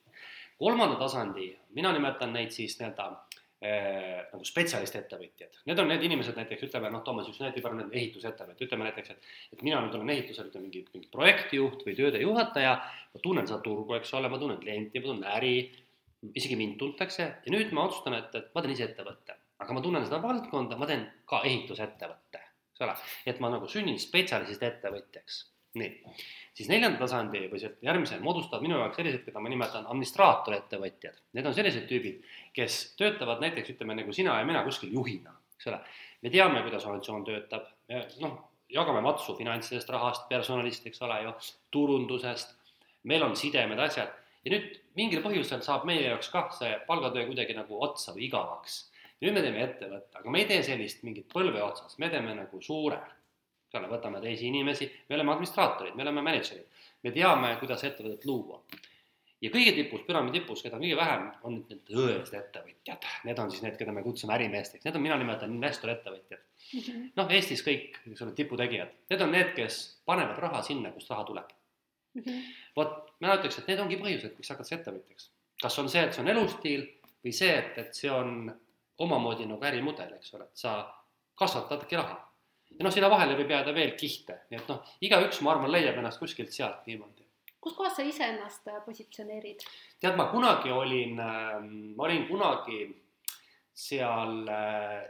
kolmanda tasandi, mina nimetan neid siis nii-öelda äh, nagu spetsialistettevõtjad. Need on need inimesed näiteks, ütleme noh, toome siis näite peale need ehitusettevõtjad, ütleme näiteks, et, et mina nüüd olen ehitusel, ütleme mingi, mingi projektijuht või tööde juhataja, ma tunnen seda turgu, eks ole, ma tunnen klienti, ma tunnen äri, isegi mind tuntakse. Ja nüüd ma otsustan, et, et ma teen ise ettevõtte, aga ma tunnen seda valdkonda, ma teen ka ehitusettevõtte, eks ole, et ma nagu sünnin spetsialistist ettevõtjaks, nii siis neljanda tasandi või sealt järgmise moodustavad minu jaoks sellised, keda ma nimetan administraatorettevõtjad. Need on sellised tüübid, kes töötavad näiteks ütleme nagu sina ja mina kuskil juhina, eks ole. me teame, kuidas organisatsioon töötab, noh, jagame matsu finantsidest, rahast, personalist, eks ole ju, turundusest, meil on sidemed, asjad ja nüüd mingil põhjusel saab meie jaoks kah see palgatöö kuidagi nagu otsa või igavaks. nüüd me teeme ettevõtte, aga me ei tee sellist mingit põlve otsas, me teeme nagu suure peale võtame teisi inimesi, me oleme administraatorid, me oleme mänedžerid, me teame, kuidas ettevõtet luua. ja kõige tipus, püramiidi tipus, keda on kõige vähem, on need tõelised ettevõtjad, need on siis need, keda me kutsume ärimeesteks, need on, mina nimetan investorettevõtjad. Mm -hmm.. noh, Eestis kõik, eks ole, tiputegijad, need on need, kes panevad raha sinna, kust raha tuleb. Mm -hmm.. vot, mina ütleks, et need ongi põhjused, miks hakata ettevõtjaks. kas on see, et see on elustiil või see, et, et see on omamoodi nagu ärimudel, eks ole, et sa kasvatadki raha ja noh, sinna vahele võib jääda veel kihte, nii et noh, igaüks, ma arvan, leiab ennast kuskilt sealt niimoodi. kus kohas sa ise ennast äh, positsioneerid? tead, ma kunagi olin, ähm, ma olin kunagi seal äh,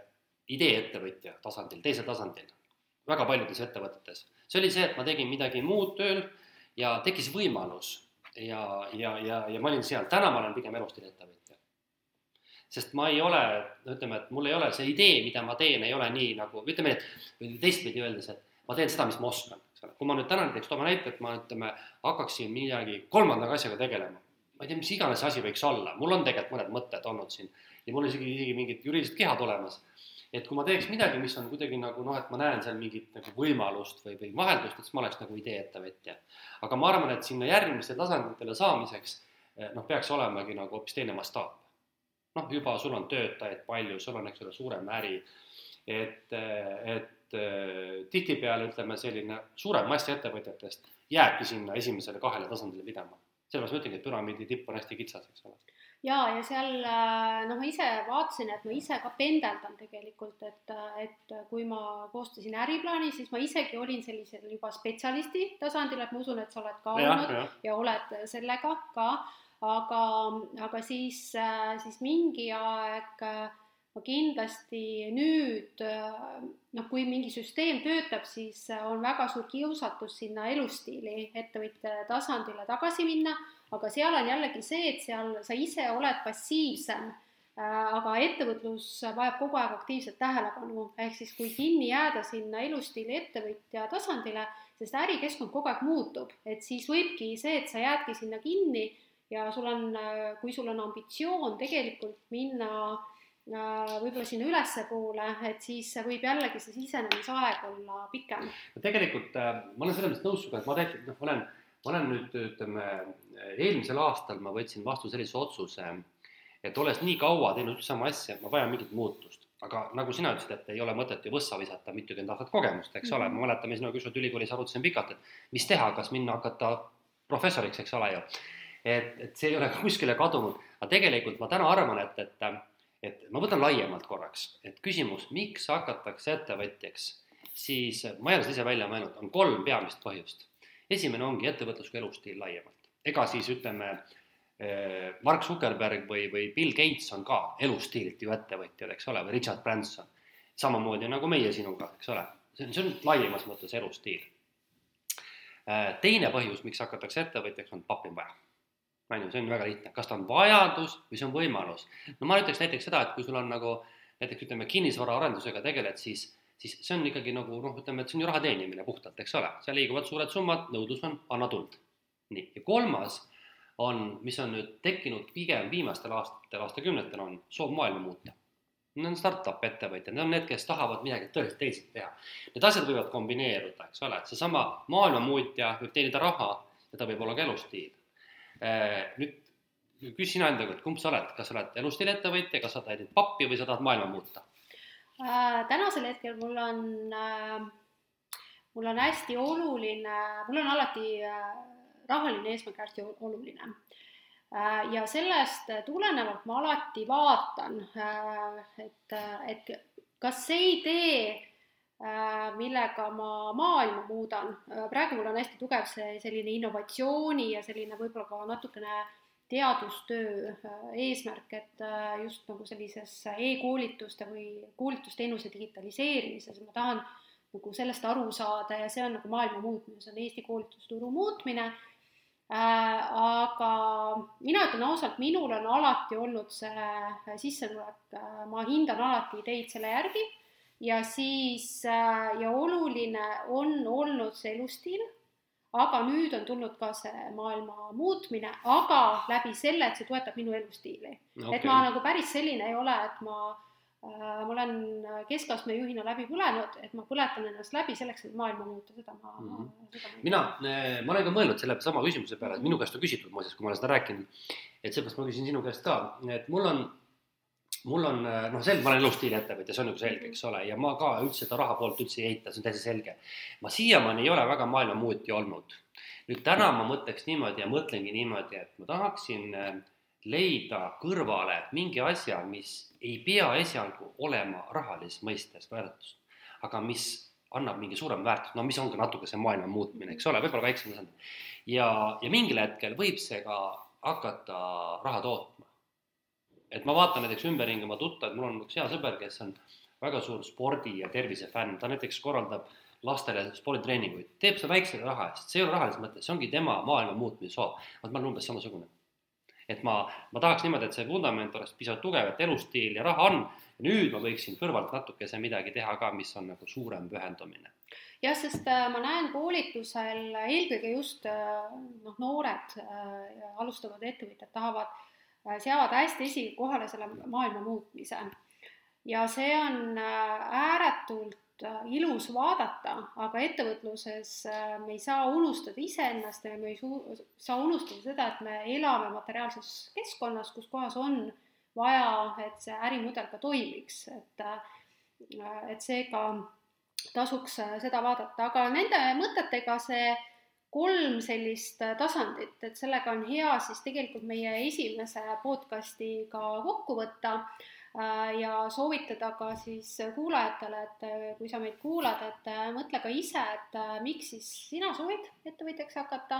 ideeettevõtja tasandil, teisel tasandil, väga paljudes ettevõtetes. see oli see, et ma tegin midagi muud tööl ja tekkis võimalus ja, ja, ja, ja ma olin seal, täna ma olen pigem elustiilettevõtja sest ma ei ole, ütleme, et mul ei ole see idee, mida ma teen, ei ole nii nagu, ütleme, et teistpidi öeldes, et ma teen seda, mis ma oskan, eks ole. kui ma nüüd täna näiteks toome näite, et ma ütleme, hakkaksin millegi kolmanda asjaga tegelema, ma ei tea, mis iganes asi võiks olla, mul on tegelikult mõned mõtted olnud siin ja mul isegi, isegi mingid juriidilised kehad olemas. et kui ma teeks midagi, mis on kuidagi nagu noh, et ma näen seal mingit nagu võimalust või, või vaheldust, et siis ma oleks nagu ideeettevõtja. aga ma arvan, et sinna järgmiste tasanditele saamiseks noh, peaks olemagi nagu hoopis teine mastaap noh, juba sul on töötajaid palju, sul on, eks ole, suurem äri, et, et tihtipeale ütleme, selline suurem mass ettevõtjatest jääbki sinna esimesele kahele tasandile pidama. sellepärast ma ütlengi, et püramiidi tipp on hästi kitsas, eks ole ja, ja seal noh, ma ise vaatasin, et ma ise ka pendeldan tegelikult, et, et kui ma koostasin äriplaani, siis ma isegi olin sellisel juba spetsialisti tasandil, et ma usun, et sa oled ka ja, olnud ja. ja oled sellega ka aga, aga siis, äh, siis mingi aeg äh, ma kindlasti nüüd noh, kui mingi süsteem töötab, siis on väga suur kiusatus sinna elustiili ettevõtja tasandile tagasi minna, aga seal on jällegi see, et seal sa ise oled passiivsem, äh, aga ettevõtlus vajab kogu aeg aktiivset tähelepanu, ehk siis kui kinni jääda sinna elustiili ettevõtja tasandile, sest ärikeskkond kogu aeg muutub, et siis võibki see, et sa jäädki sinna kinni ja sul on, kui sul on ambitsioon tegelikult minna äh, võib-olla sinna ülespoole, et siis võib jällegi see sisenemisaeg olla pikem. no tegelikult äh, ma olen selles mõttes nõus sinuga, et ma tegelikult noh, olen ma olen nüüd, ütleme, eelmisel aastal ma võtsin vastu sellise otsuse, et olles nii kaua teinud sama asja, ma vajan mingit muutust. aga nagu sina ütlesid, et ei ole mõtet ju võssa visata mitukümmend aastat kogemust, eks ole, ma mäletan, me sinuga ükskord ülikoolis arutasime pikalt, et mis teha, kas minna hakata professoriks, eks ole ju. Et, et see ei ole kuskile kadunud, aga tegelikult ma täna arvan, et, et, et ma võtan laiemalt korraks, et küsimus, miks hakatakse ettevõtjaks, siis ma ei ole seda ise välja mõelnud, on kolm peamist põhjust. esimene ongi ettevõtlus kui elustiil laiemalt, ega siis ütleme Eh, Mark Zuckerberg või, või Bill Gates on ka elustiililt ju ettevõtjad, eks ole, või Richard Branson. samamoodi nagu meie sinuga, eks ole, see on, see on laiemas mõttes elustiil. Eh, teine põhjus, miks hakatakse ettevõtjaks, on pappi on vaja. On ju, see on väga lihtne, kas ta on vajadus või see on võimalus. no ma ütleks näiteks seda, et kui sul on nagu näiteks ütleme, kinnisvaraarendusega tegeled, siis siis see on ikkagi nagu noh, ütleme, et see on ju raha teenimine puhtalt, eks ole, seal liiguvad suured summad, nõudlus on, anna tuld. nii, ja kolmas on, mis on nüüd tekkinud pigem viimastel aastatel, aastakümnetel, on soov maailma muuta. Need on startup ettevõtjad, need on need, kes tahavad midagi tõeliselt teisiti teha. Need asjad võivad kombineeruda, eks ole, et seesama maailmamuutja võib teenida raha ja ta võib olla ka elustiil. Äh, nüüd küsi sina enda käest, kumb sa oled, kas sa oled elustiili ettevõtja, kas sa teenid pappi või sa tahad maailma muuta äh,? tänasel hetkel mul on äh, mul on hästi oluline, mul on alati äh, rahaline eesmärk hästi oluline. Äh, ja sellest tulenevalt ma alati vaatan, äh, et, et kas see idee, millega ma maailma muudan, praegu mul on hästi tugev see selline innovatsiooni ja selline võib-olla ka natukene teadustöö eesmärk, et just nagu sellises e-koolituste või koolitusteenuse digitaliseerimises ma tahan nagu sellest aru saada ja see on nagu maailma muutmine, see on Eesti koolitusturu muutmine. Äh, aga mina ütlen ausalt, minul on alati olnud see sissetulek, äh, ma hindan alati ideid selle järgi ja siis äh, ja oluline on olnud see elustiil, aga nüüd on tulnud ka see maailma muutmine, aga läbi selle, et see toetab minu elustiili. Okay.. et ma nagu päris selline ei ole, et ma Äh, ma olen keskastme juhina läbi põlenud, et ma põletan ennast läbi selleks, et maailma muuta, seda ma mm, -hmm. seda ma mina, äh, ma olen ka mõelnud selle sama küsimuse peale, et minu käest on küsitud muuseas, kui ma olen seda rääkinud, et seepärast ma küsin sinu käest ka, et mul on, mul on äh, noh, selge, ma olen elustiili ettevõtja, see on nagu selge, eks ole, ja ma ka üldse seda raha poolt üldse ei eita, see on täiesti selge. ma siiamaani ei ole väga maailmamuutja olnud. nüüd täna ma mõtleks niimoodi ja mõtlengi niimoodi, et ma tahaksin leida kõrvale mingi asja, mis ei pea esialgu olema rahalises mõistes väärtust, aga mis annab mingi suurem väärtus, no mis ongi natuke see maailma muutmine, eks ole, võib-olla väiksem tasandil. ja, ja mingil hetkel võib see ka hakata raha tootma. Et ma vaatan näiteks ümberringi oma tuttavad, mul on üks hea sõber, kes on väga suur spordi ja tervise fänn, ta näiteks korraldab lastele sporditreeninguid, teeb seda väikse raha eest, see ei ole rahalises mõttes, see ongi tema maailma muutmise soov. vot ma olen umbes samasugune et ma, ma tahaks niimoodi, et see vundament oleks piisavalt tugev, et elustiil ja raha on. nüüd ma võiksin kõrvalt natukese midagi teha ka, mis on nagu suurem pühendumine. jah, sest äh, ma näen koolitusel eelkõige just äh, noh, noored äh, alustavad ettevõtjad tahavad, seavad hästi esikohale selle maailma muutmise. ja see on ääretult Äh, ilus vaadata, aga ettevõtluses äh, me ei saa unustada iseennast ja me ei suu-, saa unustada seda, et me elame materiaalses keskkonnas, kus kohas on vaja, et see ärimudel ka toimiks, et äh, et seega tasuks seda vaadata, aga nende mõtetega see kolm sellist tasandit, et sellega on hea siis tegelikult meie esimese podcasti ka kokku võtta Äh, ja soovitada ka siis kuulajatele, et äh, kui sa meid kuulad, et äh, mõtle ka ise, et miks siis sina soovid ettevõtjaks hakata,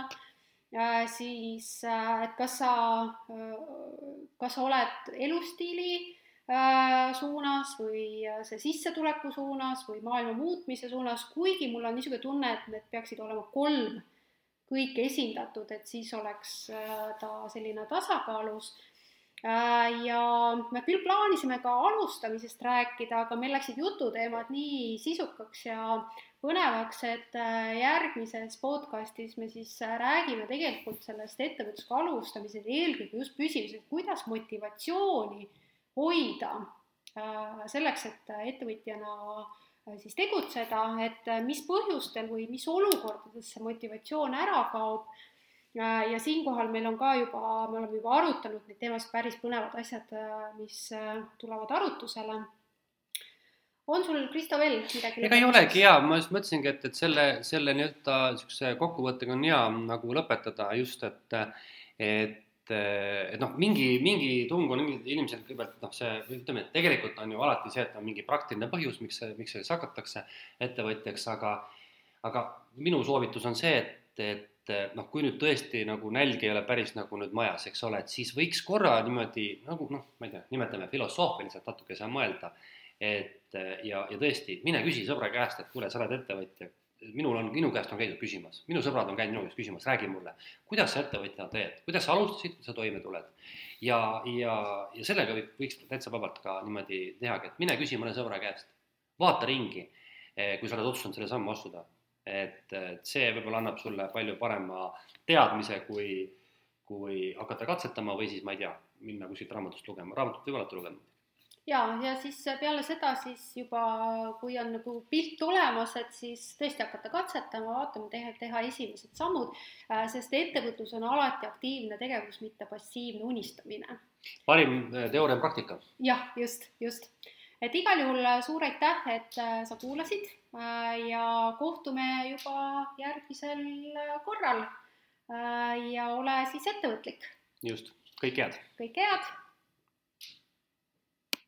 siis et kas sa, kas sa oled elustiili suunas või see sissetuleku suunas või maailma muutmise suunas, kuigi mul on niisugune tunne, et need peaksid olema kolm kõik esindatud, et siis oleks ta selline tasakaalus. Äh, ja me küll plaanisime ka alustamisest rääkida, aga meil läksid jututeemad nii sisukaks ja põnevaks, et äh, järgmises podcastis me siis äh, räägime tegelikult sellest ettevõtlusega alustamisest, eelkõige just püsimisest, kuidas motivatsiooni hoida selleks, et ettevõtjana siis tegutseda, et mis põhjustel või mis olukordades see motivatsioon ära kaob Äh, ja siinkohal meil on ka juba, me oleme juba arutanud neid teemasid, päris põnevad asjad, äh, mis äh, tulevad arutusele. on sul, Kristo, veel midagi? ega ei olegi hea, ma just mõtlesingi, et, et selle, selle nii-öelda niisuguse kokkuvõttega on hea nagu lõpetada just, et, et et noh, mingi, mingi tung on inimesel kõigepealt noh, see ütleme, et tegelikult on ju alati see, et on mingi praktiline põhjus, miks, miks selleks hakatakse ettevõtjaks, aga, aga minu soovitus on see, et, et noh, kui nüüd tõesti nagu nälg ei ole päris nagu nüüd majas, eks ole, et siis võiks korra niimoodi nagu noh, ma ei tea, nimetame filosoofiliselt natukese mõelda. et ja, ja tõesti, mine küsi sõbra käest, et kuule, sa oled ettevõtja, minul on, minu käest on käidud küsimas, minu sõbrad on käinud minu käest küsimas, räägi mulle, kuidas sa ettevõtjana teed, kuidas sa alustasid, sa toime tuled. ja, ja, ja sellega võib, võiks täitsa vabalt ka niimoodi tehagi, et mine küsi mõne sõbra käest, vaata ringi, eh, kui sa oled otsustanud selle sammu astuda. Et, et see võib-olla annab sulle palju parema teadmise, kui, kui hakata katsetama või siis ma ei tea, minna kuskilt raamatust lugema, raamatut võib alati lugema ja, ja siis peale seda siis juba, kui on nagu pilt olemas, et siis tõesti hakata katsetama, vaatama, teha, teha esimesed sammud, äh, sest ettevõtlus on alati aktiivne tegevus, mitte passiivne unistamine. parim äh, teooria praktika. jah, just, just et igal juhul äh, suur aitäh, et sa kuulasid ja kohtume juba järgmisel korral. ja ole siis ettevõtlik. just, kõike head. kõike head